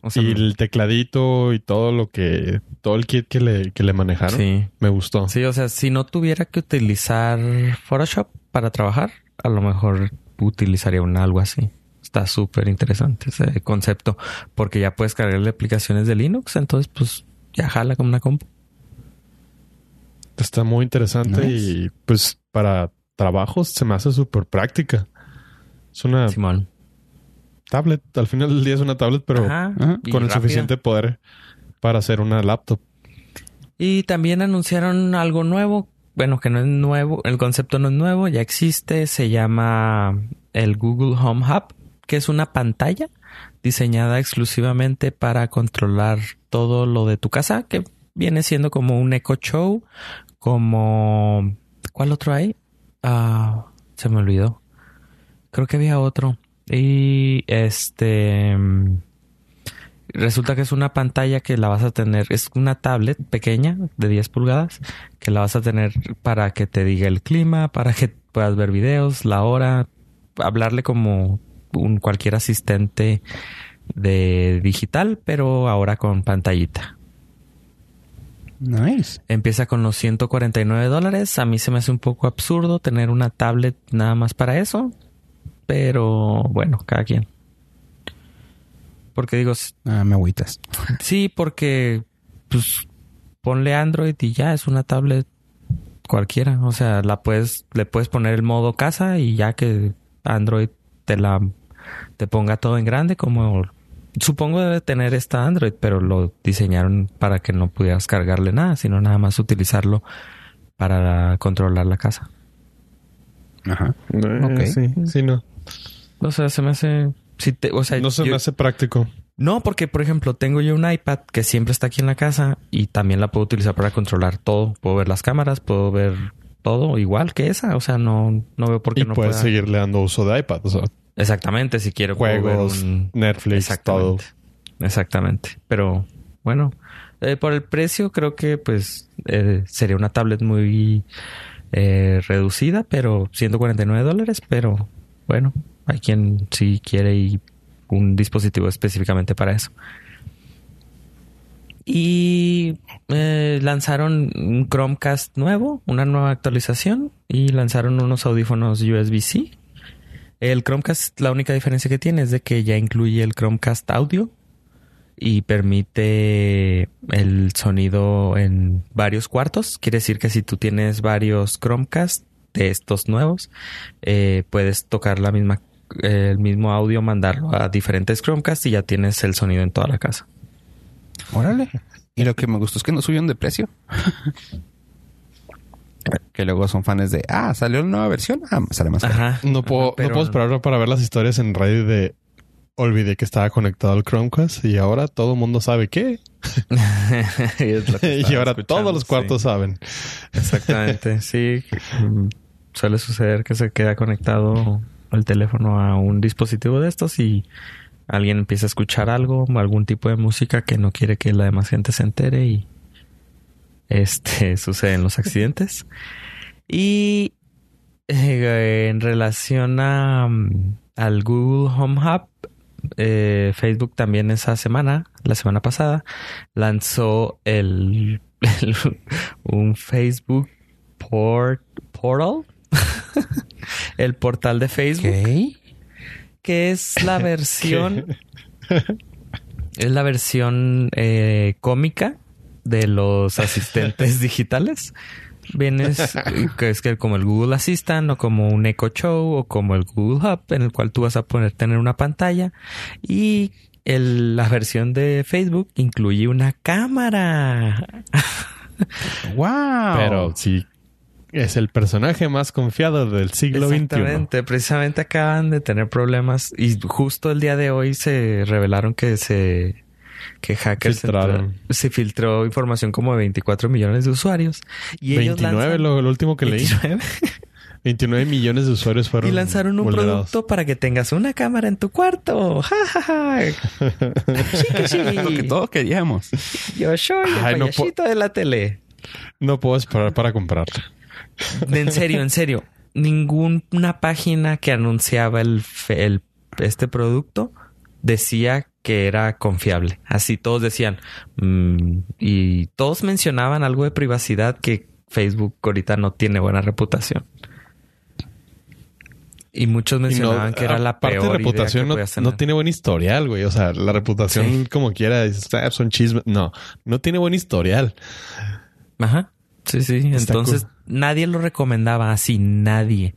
O sea, y el tecladito y todo lo que... Todo el kit que le, que le manejaron. sí. Me gustó. Sí, o sea, si no tuviera que utilizar Photoshop para trabajar, a lo mejor utilizaría un algo así. Está súper interesante ese concepto, porque ya puedes cargarle aplicaciones de Linux, entonces pues ya jala como una compu. Está muy interesante Nice. y pues para trabajos se me hace súper práctica. Es una Simón. Tablet. Al final del día es una tablet, pero Ajá, Ajá. y con el rápida. suficiente poder para hacer una laptop. Y también anunciaron algo nuevo. Bueno, que no es nuevo, el concepto no es nuevo, ya existe, se llama el Google Home Hub, que es una pantalla diseñada exclusivamente para controlar todo lo de tu casa, que viene siendo como un Echo Show, como... ¿Cuál otro hay? Ah, se me olvidó. Creo que había otro. Y este... mm, Resulta que es una pantalla que la vas a tener, es una tablet pequeña de 10 pulgadas que la vas a tener para que te diga el clima, para que puedas ver videos, la hora, hablarle como un cualquier asistente de digital, pero ahora con pantallita. Nice. Empieza con los 149 dólares. A mí se me hace un poco absurdo tener una tablet nada más para eso. Pero bueno, cada quien. Porque digo, Ah, me agüitas. Sí, porque pues ponle Android y ya es una tablet cualquiera. O sea, la puedes, le puedes poner el modo casa y ya que Android te la te ponga todo en grande, como supongo debe tener esta Android, pero lo diseñaron para que no pudieras cargarle nada, sino nada más utilizarlo para controlar la casa. Ajá. Ok. Eh, Sí, sí, no. O sea, se me hace. si te- o sea, No se yo- me hace práctico. No, porque por ejemplo tengo yo un iPad que siempre está aquí en la casa y también la puedo utilizar para controlar todo. Puedo ver las cámaras, puedo ver todo igual que esa. O sea, no, no veo por qué Y no puedes pueda. seguirle dando uso de iPad. O sea, Exactamente, si quiero juegos, un- Netflix, todo. Exactamente. Exactamente. Pero bueno, eh, por el precio creo que pues eh, sería una tablet muy eh, reducida, pero 149 dólares. Pero bueno, hay quien sí quiere y un dispositivo específicamente para eso. Y eh, lanzaron un Chromecast nuevo, una nueva actualización y lanzaron unos audífonos USB-C. El Chromecast, la única diferencia que tiene es de que ya incluye el Chromecast audio y permite el sonido en varios cuartos. Quiere decir que si tú tienes varios Chromecast de estos nuevos, eh, puedes tocar la misma, el mismo audio, mandarlo a diferentes Chromecast y ya tienes el sonido en toda la casa. Órale. Y lo que me gustó es que no subieron de precio. que luego son fans de, ah, salió una nueva versión, ah, sale más caro. Ajá. No puedo, Ajá, pero- no puedo esperar para ver las historias en Reddit de olvidé que estaba conectado al Chromecast y ahora todo el mundo sabe qué. Y ahora todos los cuartos sí. saben. Exactamente, sí. Suele suceder que se queda conectado el teléfono a un dispositivo de estos y alguien empieza a escuchar algo, algún tipo de música que no quiere que la demás gente se entere y este suceden los accidentes. Y eh, en relación a, al Google Home Hub, eh, Facebook también esa semana, la semana pasada, lanzó el, el- un Facebook port, portal, el portal de Facebook, Ok. que es la versión, es la versión eh, cómica de los asistentes digitales. Vienes, que es que como el Google Assistant o como un Echo Show o como el Google Hub en el cual tú vas a poder tener una pantalla y el- la versión de Facebook incluye una cámara. Wow. Pero sí, es el personaje más confiado del siglo XXI. Exactamente, precisamente acaban de tener problemas y justo el día de hoy se revelaron que se que hackers Filtraron. entra- se filtró información como de 24 millones de usuarios y ellos 29, lanzan- lo, lo último que leí. 29, 29 millones de usuarios fueron y lanzaron un vulnerados. producto para que tengas una cámara en tu cuarto. Ja, ja, ja. Lo que todos queríamos. Yo soy el Ay, no payasito de la tele. No puedo esperar para comprarlo. En serio, en serio. Ninguna página que anunciaba el, este producto decía que era confiable. Así todos decían. mm, y todos mencionaban algo de privacidad que Facebook ahorita no tiene buena reputación. Y muchos Y no- mencionaban que era la peor de reputación, idea que no, no tiene buen historial, güey. O sea, la reputación, Sí. como quiera, "Ah, son chismes. No, no tiene buen historial. Ajá. Sí, sí. Está Entonces cool. nadie lo recomendaba así, nadie.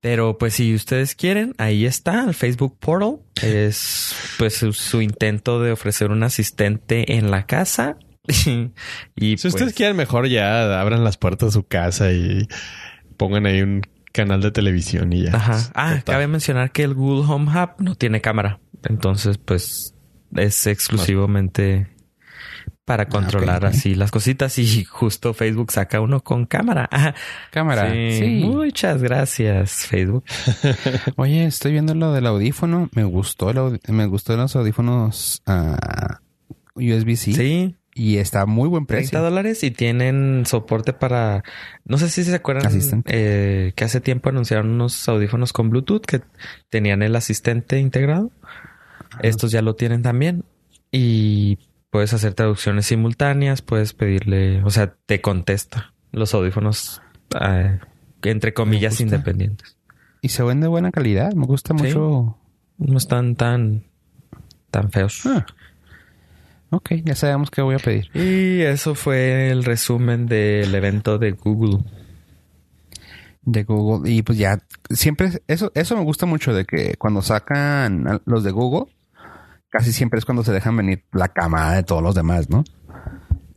Pero pues si ustedes quieren, ahí está el Facebook Portal. Es pues su, su intento de ofrecer un asistente en la casa. y Si pues, ustedes quieren, mejor ya abran las puertas de su casa y pongan ahí un canal de televisión y ya. Ajá. Ah, Total. cabe mencionar que el Google Home Hub no tiene cámara. Entonces, pues es exclusivamente para controlar ok. así las cositas. Y justo Facebook saca uno con cámara. Cámara. Sí, Sí. Muchas gracias, Facebook. Oye, estoy viendo lo del audífono. Me gustó el audi- me gustó los audífonos ah, USB-C. Sí, Y está muy buen 30 precio. dólares y tienen soporte para. No sé si se acuerdan eh, que hace tiempo anunciaron unos audífonos con Bluetooth que tenían el asistente integrado. Estos ya lo tienen también. Y puedes hacer traducciones simultáneas, puedes pedirle, o sea, te contesta los audífonos eh, entre comillas independientes. Y se ven de buena calidad. Me gusta Sí. mucho. No están tan, tan feos. Ah. Ok, ya sabemos qué voy a pedir. Y eso fue el resumen del evento de Google. De Google. Y pues ya, siempre, eso, eso me gusta mucho de que cuando sacan los de Google, casi siempre es cuando se dejan venir la camada de todos los demás, ¿no?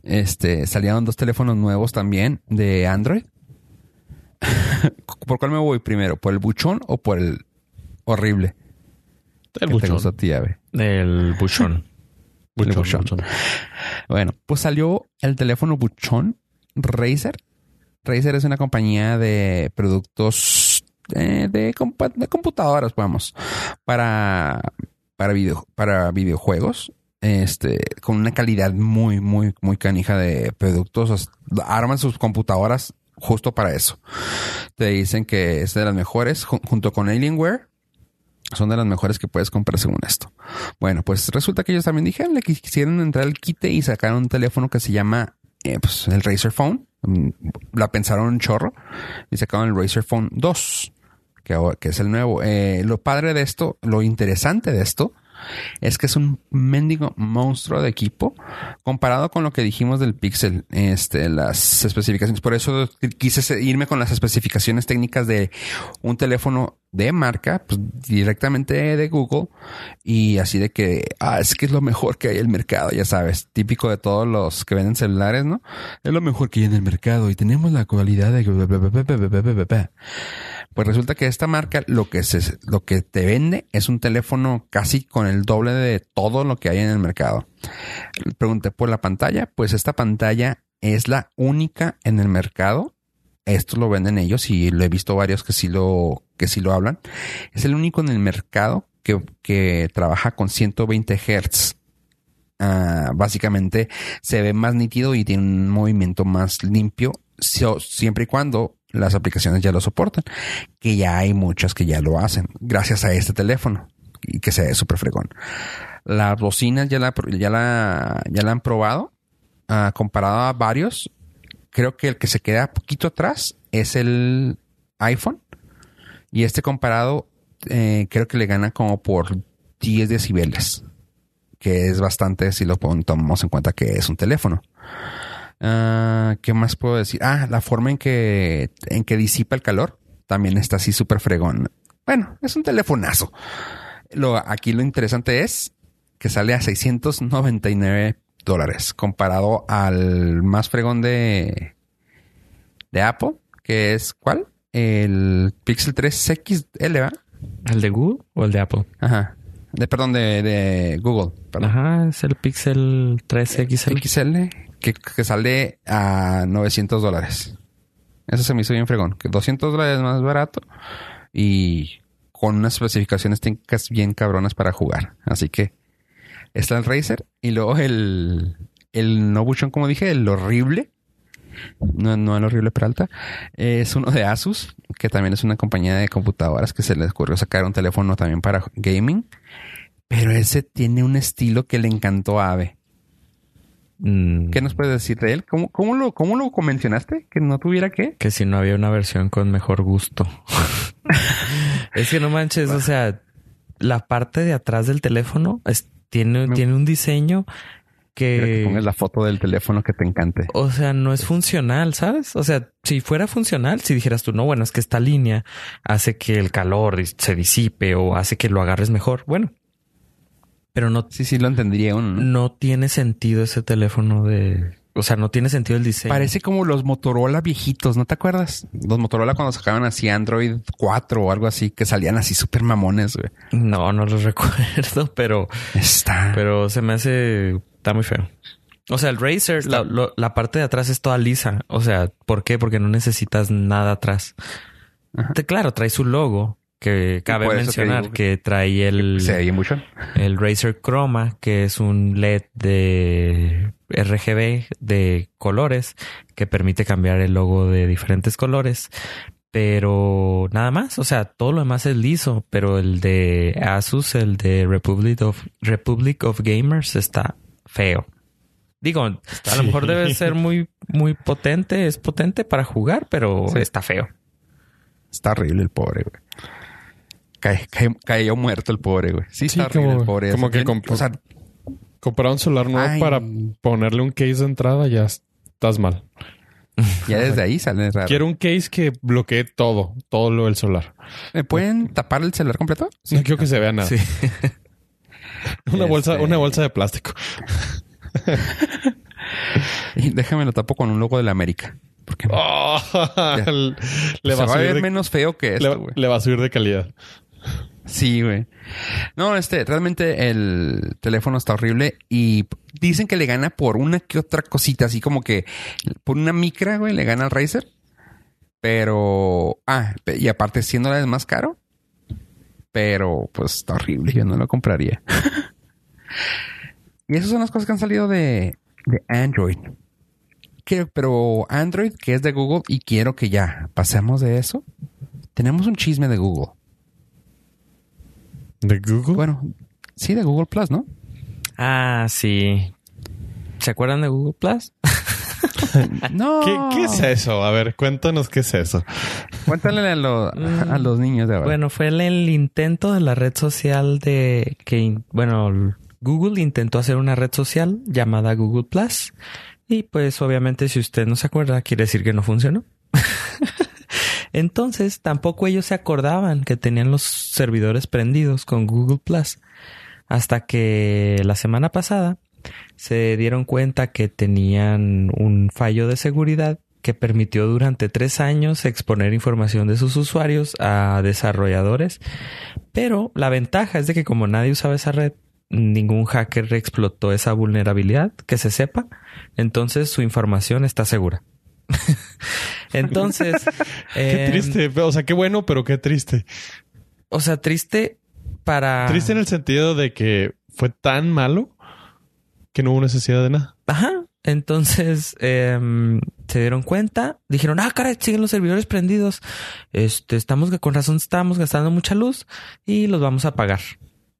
Este, salieron dos teléfonos nuevos también de Android. ¿Por cuál me voy primero? ¿Por el buchón o por el horrible? El que te buchón. gusta a ti, Ave? El buchón. Buchón, El buchón. buchón. Bueno, pues salió el teléfono buchón Razer. Razer es una compañía de productos eh, de, de computadoras, vamos, para, para, video, para videojuegos. Este, con una calidad muy, muy, muy canija de productos. Arman sus computadoras justo para eso. Te dicen que es de las mejores, ju- junto con Alienware. Son de las mejores que puedes comprar según esto. Bueno, pues resulta que ellos también dijeron que quisieron entrar al quite y sacaron un teléfono que se llama eh, pues, el Razer Phone. Mm, La pensaron un chorro y sacaron el Razer Phone 2, que, es el nuevo. Eh, lo padre de esto, lo interesante de esto, es que es un mendigo monstruo de equipo comparado con lo que dijimos del Pixel, este, las especificaciones. Por eso quise se- irme con las especificaciones técnicas de un teléfono de marca, pues directamente de Google y así de que, ah, es que es lo mejor que hay en el mercado, ya sabes, típico de todos los que venden celulares, ¿no? Es lo mejor que hay en el mercado y tenemos la cualidad de... Pues resulta que esta marca lo que se, lo que te vende es un teléfono casi con el doble de todo lo que hay en el mercado. Pregunté por la pantalla, pues esta pantalla es la única en el mercado. Esto lo venden ellos y lo he visto varios que sí lo, que sí lo hablan. Es el único en el mercado que, que trabaja con 120 Hz. Ah, básicamente se ve más nítido y tiene un movimiento más limpio siempre y cuando las aplicaciones ya lo soportan, que ya hay muchas que ya lo hacen gracias a este teléfono y que se ve súper fregón. Las bocinas ya la, ya la, ya la han probado, ah, comparado a varios. Creo que el que se queda poquito atrás es el iPhone y este comparado eh, creo que le gana como por 10 decibeles que es bastante si lo tomamos en cuenta que es un teléfono. Ah, ¿Qué más puedo decir? Ah, la forma en que, en que disipa el calor también está así súper fregón. Bueno, es un telefonazo. Lo, aquí lo interesante es que sale a 699 dólares comparado al más fregón de, de Apple, que es ¿cuál? El Pixel 3 XL, ¿va? ¿El de Google o el de Apple? Ajá. De, perdón, de, de Google. Perdón. Ajá, es el Pixel 3 XL. XL que, sale a 900 dólares. Eso se me hizo bien fregón. Que 200 dólares más barato y con unas especificaciones técnicas bien cabronas para jugar. Así que está el Razer y luego el, el Nobuchon, como dije, el horrible. No, no el horrible Peralta. Es uno de Asus, que también es una compañía de computadoras que se les ocurrió sacar un teléfono también para gaming. Pero ese tiene un estilo que le encantó a Ave. Mm, ¿Qué nos puedes decir de él? ¿Cómo, cómo lo, cómo lo mencionaste? ¿Que no tuviera qué? Que si no había una versión con mejor gusto. es que no manches, o sea, la parte de atrás del teléfono es- tiene, Me- tiene un diseño Quiero que pongas la foto del teléfono que te encante. o sea, no es funcional, ¿sabes? O sea, si fuera funcional, si dijeras tú, no, bueno, es que esta línea hace que el calor se disipe o hace que lo agarres mejor. Bueno, pero no, Sí, sí, lo entendería uno. ¿no? no tiene sentido ese teléfono de, o sea, no tiene sentido el diseño. Parece como los Motorola viejitos, ¿no te acuerdas? Los Motorola cuando sacaban así Android 4 o algo así, que salían así súper mamones, güey. No, no lo recuerdo, pero Está. Pero se me hace... Está muy feo. O sea, el Razer, la, lo- la parte de atrás es toda lisa. O sea, ¿por qué? Porque no necesitas nada atrás. Te- claro, trae su logo, que cabe mencionar digo que trae el, se mucho. el Razer Chroma, que es un LED de RGB de colores que permite cambiar el logo de diferentes colores. Pero nada más, o sea, todo lo demás es liso, pero el de Asus, el de Republic of, Republic of Gamers está feo. Digo, a lo mejor debe ser muy, muy potente, es potente para jugar, pero Sí. está feo. Está horrible el pobre, güey. Cae- cae- cayó muerto el pobre, güey. Sí, Sí, está como- el pobre. como que comp- o sea, Comprar un celular nuevo Ay. para ponerle un case de entrada, ya estás mal. ya desde ahí sale raro. Quiero un case que bloquee todo, todo lo del solar. ¿Me pueden tapar el celular completo? No quiero que se vea nada. Sí. Una bolsa, Este- una bolsa de plástico. Y déjame lo tapo con un logo de la América. Porque Oh, le, se va a va a ver de, menos feo que le, esto, güey. le va a subir de calidad. Sí, güey. No, este, realmente el teléfono está horrible y dicen que le gana por una que otra cosita, así como que por una micra, güey, le gana al Razer. Pero, ah, y aparte siendo la vez más caro, pero pues está horrible, yo no lo compraría. y esas son las cosas que han salido de, Android. Pero Android, que es de Google, y quiero que ya pasemos de eso. Tenemos un chisme de Google. ¿De Google? Bueno, sí, de Google Plus, ¿no? Ah, sí. ¿Se acuerdan de Google Plus? no. ¿Qué, qué es eso? A ver, cuéntanos qué es eso. Cuéntale a, lo- a los niños de ahora. Bueno, fue el, el intento de la red social de que, bueno, Google intentó hacer una red social llamada Google Plus. Y pues obviamente si usted no se acuerda, quiere decir que no funcionó. Entonces tampoco ellos se acordaban que tenían los servidores prendidos con Google Plus. Hasta que la semana pasada se dieron cuenta que tenían un fallo de seguridad que permitió durante tres años exponer información de sus usuarios a desarrolladores. Pero la ventaja es de que como nadie usaba esa red, ningún hacker explotó esa vulnerabilidad, que se sepa. Entonces su información está segura. Entonces... Qué em, triste. O sea, qué bueno, pero qué triste. O sea, triste para... Triste en el sentido de que fue tan malo que no hubo necesidad de nada. Ajá. Entonces em, se dieron cuenta, dijeron, ah, caray, siguen los servidores prendidos. Este, estamos con razón, estamos gastando mucha luz y los vamos a pagar.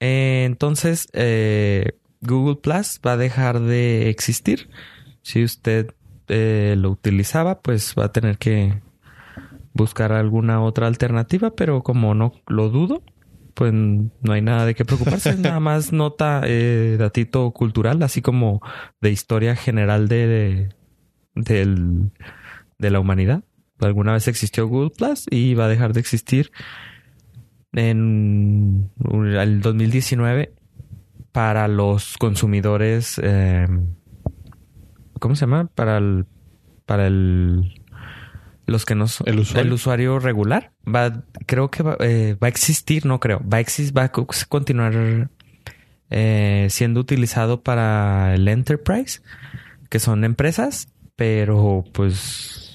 Eh, entonces, eh, Google Plus va a dejar de existir. Si usted eh, lo utilizaba, pues va a tener que buscar alguna otra alternativa, pero como no lo dudo, pues no hay nada de qué preocuparse. nada más nota eh, datito cultural, así como de historia general de, de, de la humanidad. Alguna vez existió Google Plus y va a dejar de existir en el 2019 para los consumidores. eh, ¿Cómo se llama? Para el. Para el. Los que no son. ¿El usuario? usuario regular. Va, creo que va, eh, va a existir, no creo. Va a existir, va a co- continuar eh, siendo utilizado para el enterprise, que son empresas, pero pues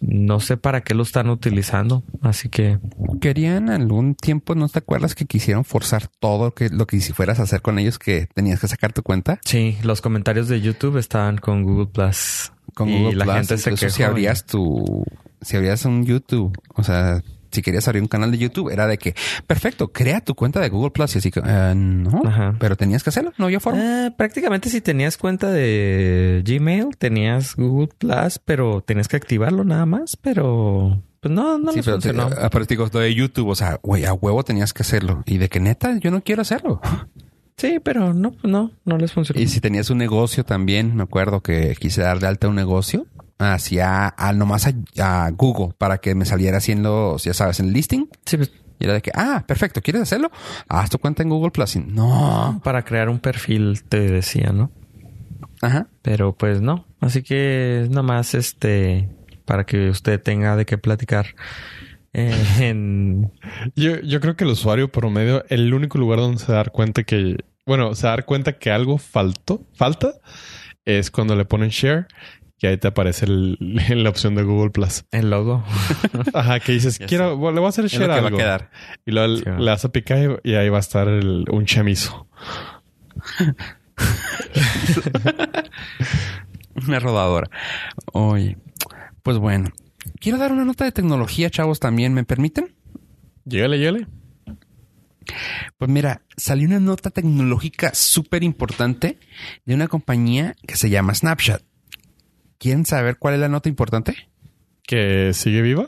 no sé para qué lo están utilizando. Así que Querían algún tiempo, ¿no te acuerdas que quisieron forzar todo lo que, lo que si fueras a hacer con ellos que tenías que sacar tu cuenta? sí, los comentarios de YouTube estaban con Google Plus. Con y Google la Plus, gente se quejó. si abrías tu, si abrías un YouTube, o sea, si querías abrir un canal de YouTube, era de que, perfecto, crea tu cuenta de Google Plus y así que, eh, no, Ajá. pero tenías que hacerlo, no había forma. Ah, prácticamente si tenías cuenta de Gmail, tenías Google Plus, pero tenías que activarlo nada más, pero pues no, no Sí, les pero te- funcionó. aparte digo, lo de YouTube, o sea, güey, a huevo tenías que hacerlo. Y de que neta, yo no quiero hacerlo. Sí, pero no, pues no, no les funcionó. Y si tenías un negocio también, me acuerdo que quise dar de alta un negocio hacia a, nomás a, a Google para que me saliera haciendo, ya sabes, en el listing. Sí, pues, Y era de que, ah, perfecto, ¿quieres hacerlo? Haz tu cuenta en Google Plus. Y, no. para crear un perfil te decía, ¿no? Ajá. Pero pues no. Así que nada más este para que usted tenga de qué platicar eh, en Yo, yo creo que el usuario promedio, el único lugar donde se da cuenta que, bueno, se da cuenta que algo faltó, falta, es cuando le ponen share y ahí te aparece el- la opción de Google Plus. el logo. Ajá, que dices, quiero, bueno, le voy a hacer Es lo share va a quedar. Y luego Sí, le das a picar y, y ahí va a estar el- un chamizo. Una rodadora. Oye, pues bueno. Quiero dar una nota de tecnología, chavos, también. ¿Me permiten? Llégale, llégale. Pues mira, salió una nota tecnológica súper importante de una compañía que se llama Snapchat. ¿Quieren saber cuál es la nota importante? Que sigue viva.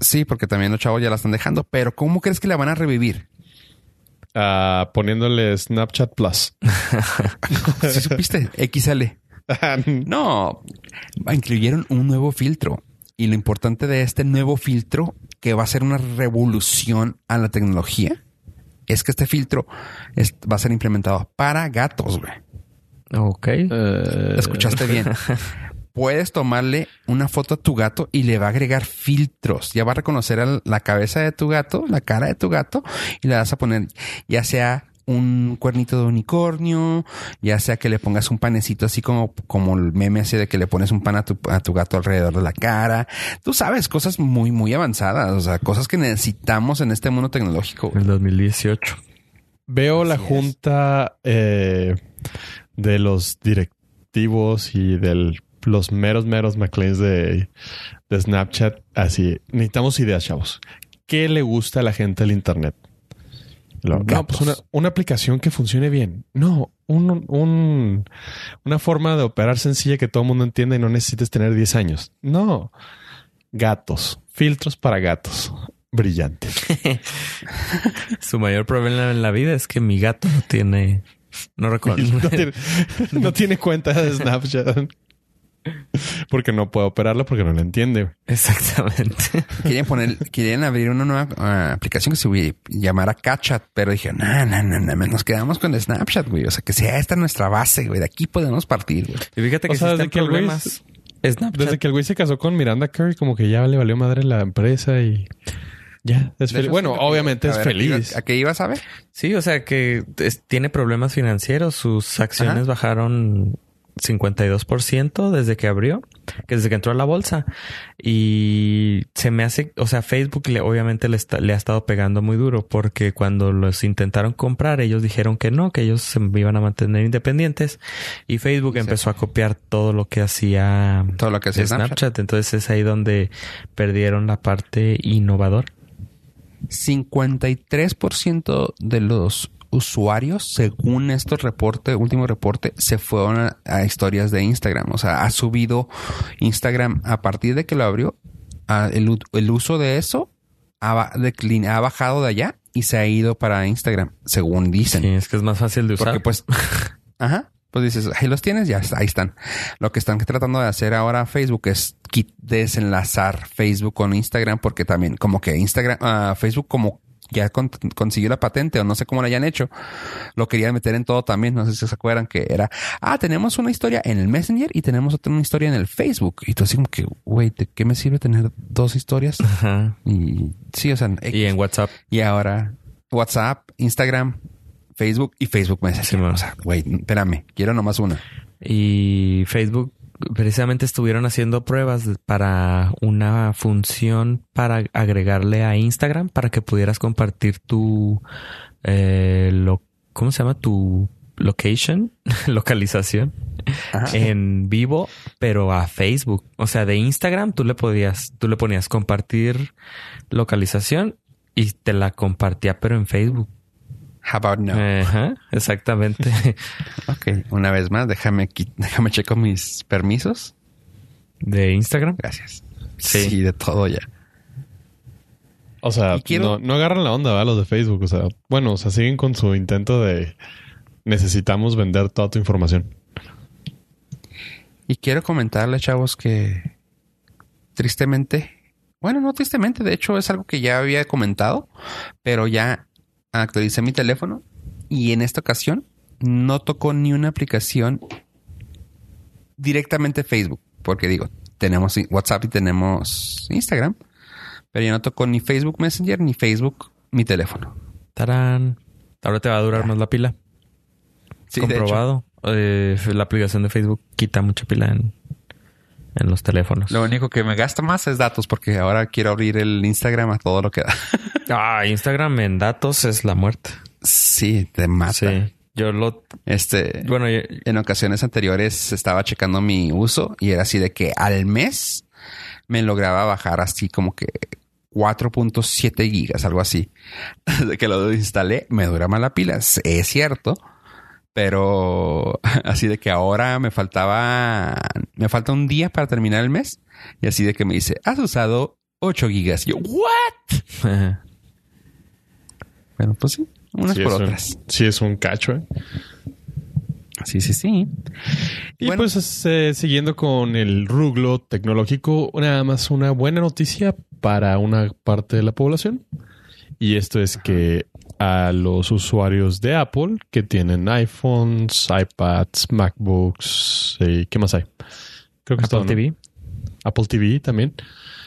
Sí, porque también los chavos ya la están dejando, pero ¿cómo crees que la van a revivir? Ah, poniéndole Snapchat Plus. Si supiste, XL. No, incluyeron un nuevo filtro. Y lo importante de este nuevo filtro, que va a ser una revolución a la tecnología, es que este filtro es- va a ser implementado para gatos, güey. Ok. Eh, Escuchaste bien. Puedes tomarle una foto a tu gato y le va a agregar filtros. Ya va a reconocer la cabeza de tu gato, la cara de tu gato y le vas a poner ya sea un cuernito de unicornio, ya sea que le pongas un panecito así como, como el meme ese de que le pones un pan a tu, a tu gato alrededor de la cara. Tú sabes, cosas muy, muy avanzadas, o sea, cosas que necesitamos en este mundo tecnológico. El 2018. Veo la es. junta eh, de los directivos y de los meros, meros McLeans de, de Snapchat. Así, necesitamos ideas, chavos. ¿Qué le gusta a la gente del Internet? Lo- no, Gatos. pues una, una aplicación que funcione bien. No, un, un- una forma de operar sencilla que todo el mundo entienda y no necesites tener 10 años. No. Gatos. Filtros para gatos. Brillantes. Su mayor problema en la vida es que mi gato no tiene. No recuerdo. no, tiene, no tiene cuenta de Snapchat. Porque no puede operarla porque no la entiende. Exactamente. Querían poner, querían abrir una nueva ah, aplicación que se llamara Catchat, pero dije, no, no, no, no, nos quedamos con Snapchat, güey. O sea, que sea esta nuestra base, güey. De aquí podemos partir, güey. Y fíjate que O sea, desde que el güey problemas. Snapchat. Desde que el güey se casó con Miranda Curry, como que ya le valió madre la empresa y ya es hecho, Bueno, obviamente a es ver, feliz. ¿A qué ibas a ver? Sí, o sea que es- tiene problemas financieros. Sus acciones Ajá. bajaron 52% desde que abrió, que desde que entró a la bolsa. Y se me hace, o sea, Facebook le, obviamente le, está- le ha estado pegando muy duro porque cuando los intentaron comprar, ellos dijeron que no, que ellos se iban a mantener independientes. Y Facebook Sí. empezó a copiar todo lo que hacía Todo lo que hacía Snapchat. Snapchat. Entonces es ahí donde perdieron la parte innovadora. 53% de los usuarios, según este reporte, último reporte, se fueron a, a historias de Instagram. O sea, ha subido Instagram a partir de que lo abrió. a- el, el uso de eso ha, declin- ha bajado de allá y se ha ido para Instagram, según dicen. Sí, es que es más fácil de usar. Porque pues, ajá, pues dices, ahí los tienes, ya ahí están. Lo que están tratando de hacer ahora Facebook es desenlazar Facebook con Instagram porque también como que Instagram, ah, Facebook como ya con- consiguió la patente o no sé cómo lo hayan hecho, lo querían meter en todo también, no sé si se acuerdan que era, ah, tenemos una historia en el Messenger y tenemos otra una historia en el Facebook. Y tú así como que, güey, ¿de qué me sirve tener dos historias? Ajá. Y sí, o sea, Y en WhatsApp. y ahora WhatsApp, Instagram, Facebook y Facebook Messenger. Sí, man. o sea, güey, espérame, quiero nomás una. Y Facebook precisamente estuvieron haciendo pruebas para una función para agregarle a Instagram para que pudieras compartir tu eh, lo, ¿cómo se llama? tu location, localización Ajá. en vivo, pero a Facebook. O sea, de Instagram tú le podías, tú le ponías compartir localización y te la compartía, pero en Facebook. How about no? Ajá, exactamente. Ok, una vez más, déjame, déjame checo mis permisos. de Instagram. Gracias. Sí. Sí, de todo ya. O sea, quiero- no, no agarran la onda, ¿verdad? Los de Facebook. O sea, bueno, o sea, siguen con su intento de necesitamos vender toda tu información. Y quiero comentarle, chavos, que tristemente, bueno, no tristemente, de hecho es algo que ya había comentado, pero ya actualicé mi teléfono y en esta ocasión no tocó ni una aplicación directamente Facebook, porque digo, tenemos WhatsApp y tenemos Instagram, pero ya no tocó ni Facebook Messenger ni Facebook mi teléfono. Tarán. Ahora te va a durar más la pila. Sí. Comprobado. Eh, la aplicación de Facebook quita mucha pila en, en los teléfonos. Lo único que me gasta más es datos, porque ahora quiero abrir el Instagram a todo lo que da. Ah, Instagram en datos es la muerte. sí, te mata. Sí. Yo lo... Este, Bueno, yo- en ocasiones anteriores estaba checando mi uso y era así de que al mes me lograba bajar así como que 4.7 gigas, algo así. Desde que lo instalé, me dura más la pila. Es es cierto. Pero así de que ahora me faltaba, me falta un día para terminar el mes. Y así de que me dice, has usado 8 gigas. Y yo, ¿what? Bueno, pues sí, unas Sí por un- otras. sí, es un cacho, ¿eh? Sí, sí, sí. Y Bueno. pues eh, siguiendo con el ruglo tecnológico, nada más una buena noticia para una parte de la población. Y esto es que a los usuarios de Apple que tienen iPhones, iPads, MacBooks, y ¿qué más hay? Creo que Apple todo, ¿no? TV. Apple TV también.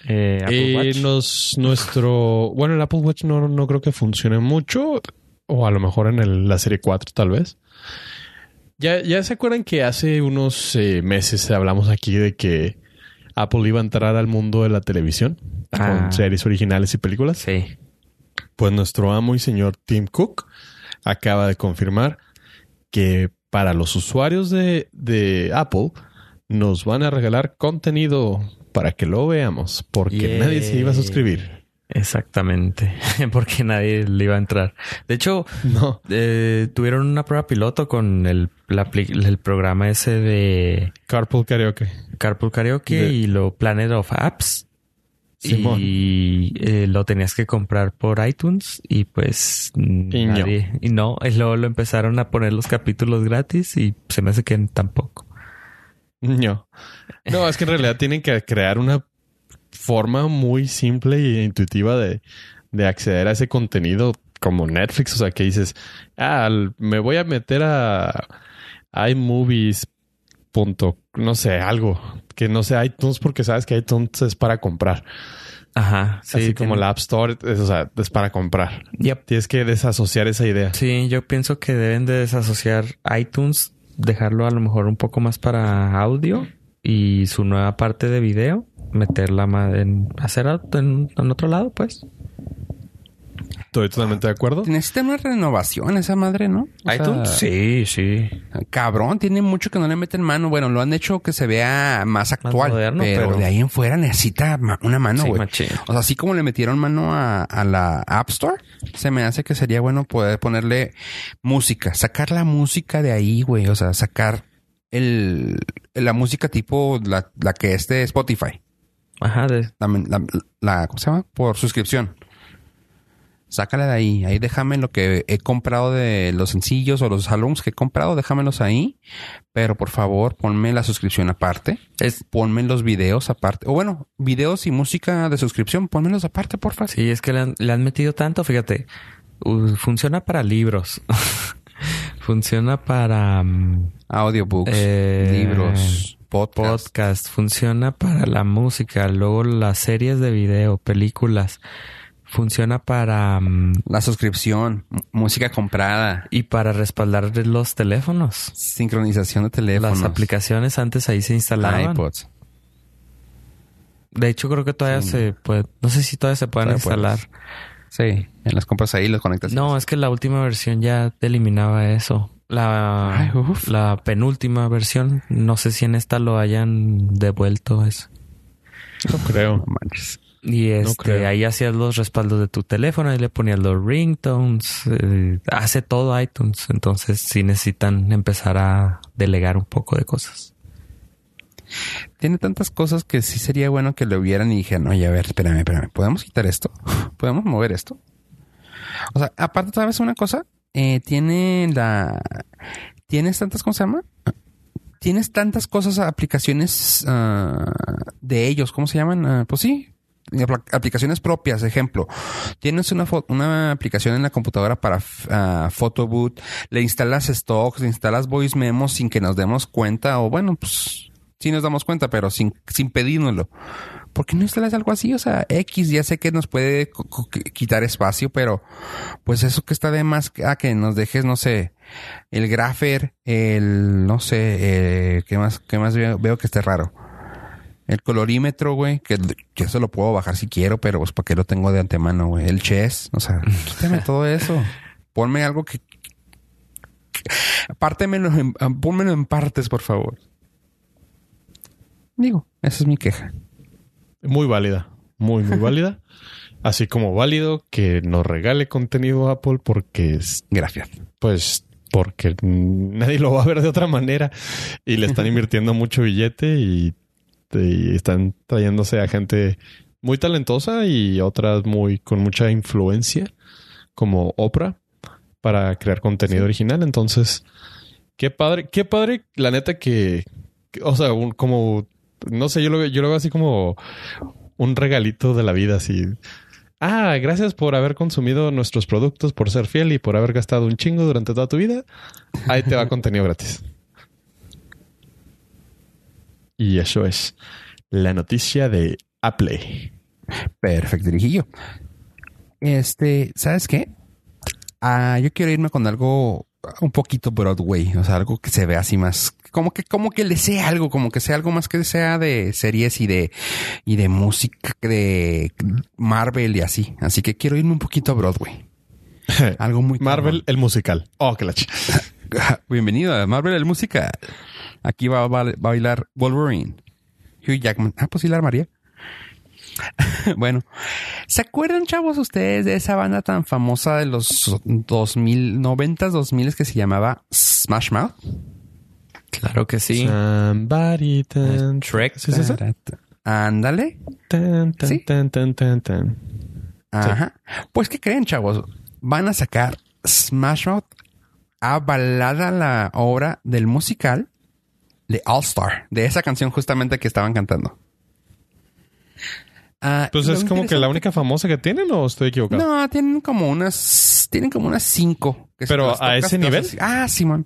eh, Apple Eh, Watch. nos- nuestro, bueno, el Apple Watch no, no creo que funcione mucho, o a lo mejor en el- la serie 4 tal vez. Ya, ya se acuerdan que hace unos eh, meses hablamos aquí de que Apple iba a entrar al mundo de la televisión Ah. con series originales y películas. Sí. Pues nuestro amo y señor Tim Cook acaba de confirmar que para los usuarios de, de Apple nos van a regalar contenido para que lo veamos, porque nadie se iba a suscribir. Exactamente, porque nadie le iba a entrar. De hecho, No. eh, tuvieron una prueba piloto con el, la el programa ese de Carpool Karaoke. Carpool Karaoke De- y lo Planet of Apps. Simón. Y eh, lo tenías que comprar por iTunes y pues Y no. nadie. Y no, y luego lo empezaron a poner los capítulos gratis y se me hace que tampoco. No. No, es que en realidad tienen que crear una forma muy simple e intuitiva de, de acceder a ese contenido como Netflix. O sea, que dices, ah, me voy a meter a iMovies. No sé, algo que no sea iTunes porque sabes que iTunes es para comprar. Ajá. Sí, Así como la App Store, es, o sea, es para comprar. Yep. Tienes que desasociar esa idea. Sí, yo pienso que deben de desasociar iTunes, dejarlo a lo mejor un poco más para audio y su nueva parte de video, meterla en hacer en, en otro lado, pues. Estoy totalmente de acuerdo. Necesita una renovación esa madre, ¿no? O sea, sí, sí. Cabrón, tiene mucho que no le meten mano. Bueno, lo han hecho que se vea más actual. moderno, pero, pero- de ahí en fuera necesita una mano, Sí, güey. machín. o sea, así como le metieron mano a, a la App Store, se me hace que sería bueno poder ponerle música, sacar la música de ahí, güey. O sea, sacar el, la música tipo la, la que es de Spotify. Ajá, de- La, la- la- ¿cómo se llama? Por suscripción. Sácala de ahí. Ahí déjame lo que he comprado de los sencillos o los álbumes que he comprado, déjamelos ahí. Pero por favor, ponme la suscripción aparte. es, Ponme los videos aparte. O bueno, videos y música de suscripción, pónmelos aparte, por favor. sí, es que le han, le han metido tanto, fíjate. Funciona para libros. funciona para mm, Audiobooks, Eh, libros, podcasts. podcast, funciona para la música, luego las series de video, películas, funciona para mm, la suscripción, música comprada, y para respaldar los teléfonos. sincronización de teléfonos, Las aplicaciones antes ahí se instalaban. iPods. De hecho, creo que todavía Sí. se puede, no sé si todavía se pueden Todavía instalar. Sí, en las compras ahí, los conectas. No, es que la última versión ya te eliminaba eso. La, Ay, la penúltima versión, no sé si en esta lo hayan devuelto eso. No creo. No manches. Y este, creo. ahí hacías los respaldos de tu teléfono, ahí le ponías los ringtones, eh, hace todo iTunes. Entonces sí necesitan empezar a delegar un poco de cosas. Tiene tantas cosas que sí sería bueno que lo vieran y dijeran, oye, a ver, espérame, espérame, ¿podemos quitar esto? ¿Podemos mover esto? O sea, aparte, ¿sabes una cosa? Eh, tiene la... Tienes tantas, ¿cómo se llama? Tienes tantas cosas, aplicaciones ah, de ellos, ¿cómo se llaman? Ah, pues sí, aplicaciones propias, ejemplo. Tienes una, una aplicación en la computadora para uh, Photoboot, le instalas stocks, le instalas voice memos sin que nos demos cuenta, o bueno, pues sí nos damos cuenta, pero sin, sin pedírnoslo. ¿Por qué no instalas algo así? O sea, X ya sé que nos puede quitar espacio, pero pues eso que está de más a que nos dejes, no sé, el Grapher, el, no sé, eh, ¿qué más, qué más veo, veo que esté raro? El colorímetro, güey, que, que eso lo puedo bajar si quiero, pero pues para qué lo tengo de antemano, güey. El chess, o sea, quítame todo eso. Ponme algo que... que- Pártemelo en, pónmelo en partes, por favor. Digo, esa es mi queja. Muy válida. Muy, muy válida. Así como válido que nos regale contenido Apple porque es, Gracias. pues, porque nadie lo va a ver de otra manera y le están invirtiendo mucho billete y, y están trayéndose a gente muy talentosa y otras muy con mucha influencia como Oprah para crear contenido original. Entonces, qué padre, qué padre, la neta que, que- o sea, un- como, no sé, yo lo, veo- yo lo veo así como un regalito de la vida, así. Ah, gracias por haber consumido nuestros productos, por ser fiel y por haber gastado un chingo durante toda tu vida. Ahí te va contenido gratis. Y eso es la noticia de Apple. Perfecto, Dirigillo. Este, ¿sabes qué? Ah, yo quiero irme con algo un poquito Broadway, o sea, algo que se vea así más, como que, como que le sea algo, como que sea algo más que sea de series y de, y de música, de Marvel y así. Así que quiero irme un poquito a Broadway. Algo muy Marvel, el musical. Oh, que la. Bienvenido a Marvel el música. Aquí va, a bailar Wolverine. Hugh Jackman. Ah, pues sí, la María. bueno, ¿se acuerdan, chavos, ustedes de esa banda tan famosa de los 2000, 90s, 2000 que se llamaba Smash Mouth? Claro que sí. Somebody tan- Shrek. ¿Sí es esa? Ándale. Tan, tan, Sí. tan, tan, tan, tan. Ajá. Pues, ¿qué creen, chavos? Van a sacar Smash Mouth avalada la obra del musical de All Star, de esa canción justamente que estaban cantando. Ah, Pues es como que la única famosa que tienen o estoy equivocado. No, tienen como unas, tienen como unas cinco. que Pero a ese nivel? así- Ah, Simón.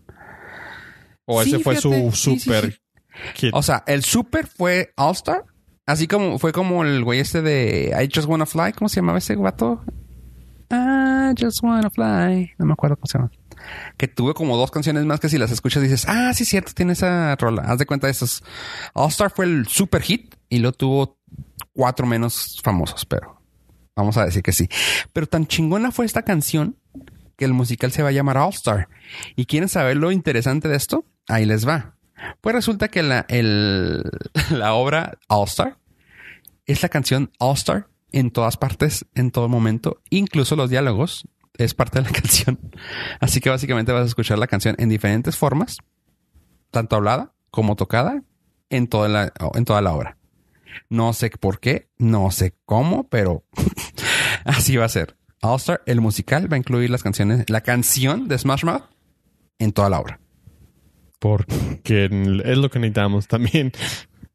o ese fue fíjate. su Sí, sí, super sí. hit. O sea, el super fue All Star. Así como fue como el güey este de I Just Wanna Fly. ¿Cómo se llamaba ese guato? I Just Wanna Fly. No me acuerdo cómo se llama. Que tuve como dos canciones más que si las escuchas dices, ah, sí, cierto, tiene esa rola. Haz de cuenta de esos. All Star fue el super hit y lo tuvo cuatro menos famosos, pero vamos a decir que sí. Pero tan chingona fue esta canción que el musical se va a llamar All Star. ¿Y quieren saber lo interesante de esto? Ahí les va. Pues resulta que la, el- la obra All Star es la canción All Star en todas partes, en todo momento, incluso los diálogos es parte de la canción. Así que básicamente vas a escuchar la canción en diferentes formas, tanto hablada como tocada, en toda la, en toda la obra. No sé por qué, no sé cómo, pero así va a ser. All Star, el musical, va a incluir las canciones, la canción de Smash Mouth en toda la obra. Porque es lo que necesitamos también.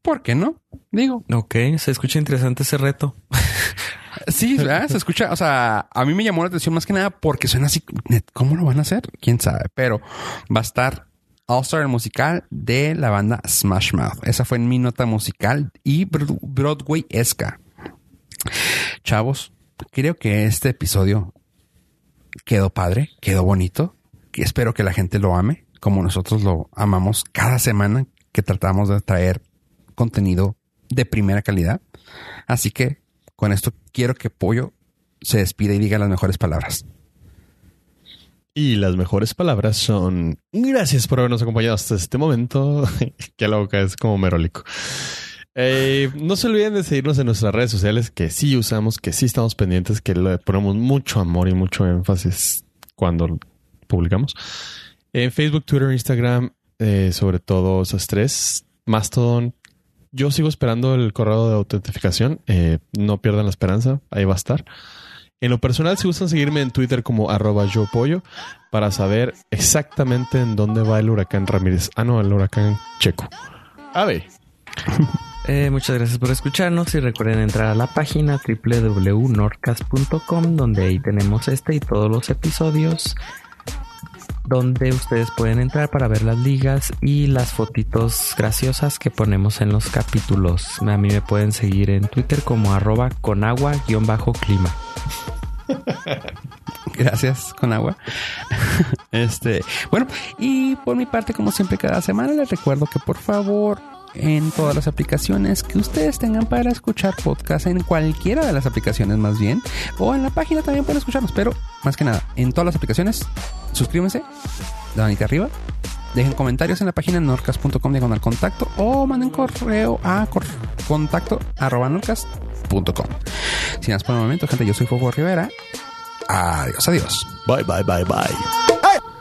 ¿Por qué no? Digo, Ok, se escucha interesante ese reto. sí, se escucha. O sea, a mí me llamó la atención más que nada porque suena así. ¿Cómo lo van a hacer? Quién sabe, pero va a estar All Star el musical de la banda Smash Mouth. Esa fue mi nota musical y Bro- Broadway esca. Chavos, creo que este episodio quedó padre, quedó bonito. Espero que la gente lo ame como nosotros lo amamos cada semana que tratamos de traer contenido de primera calidad. Así que con esto quiero que Pollo se despida y diga las mejores palabras. Y las mejores palabras son gracias por habernos acompañado hasta este momento. que la boca es como merólico. Eh, no se olviden de seguirnos en nuestras redes sociales que sí usamos, que sí estamos pendientes, que le ponemos mucho amor y mucho énfasis cuando publicamos. En Facebook, Twitter, Instagram, eh, sobre todo esos tres. Mastodon. Yo sigo esperando el correo de autentificación. Eh, no pierdan la esperanza. Ahí va a estar. En lo personal, si gustan seguirme en Twitter como arroba yo pollo para saber exactamente en dónde va el huracán Ramírez. Ah, no, el huracán Checo. A ver. Eh, muchas gracias por escucharnos y recuerden entrar a la página www.norcas.com donde ahí tenemos este y todos los episodios donde ustedes pueden entrar para ver las ligas y las fotitos graciosas que ponemos en los capítulos. A mí me pueden seguir en Twitter como arroba con agua-clima. Gracias con agua. Este, bueno, y por mi parte, como siempre, cada semana les recuerdo que por favor en todas las aplicaciones que ustedes tengan para escuchar podcast, en cualquiera de las aplicaciones más bien, o en la página también pueden escucharnos, pero más que nada, en todas las aplicaciones, suscríbanse, la manita arriba, dejen comentarios en la página norcas.com diagonal contacto o manden correo a cor- contacto arroba norcas.com. Sin más por el momento, gente, yo soy Fuego Rivera. Adiós, adiós. Bye, bye, bye, bye.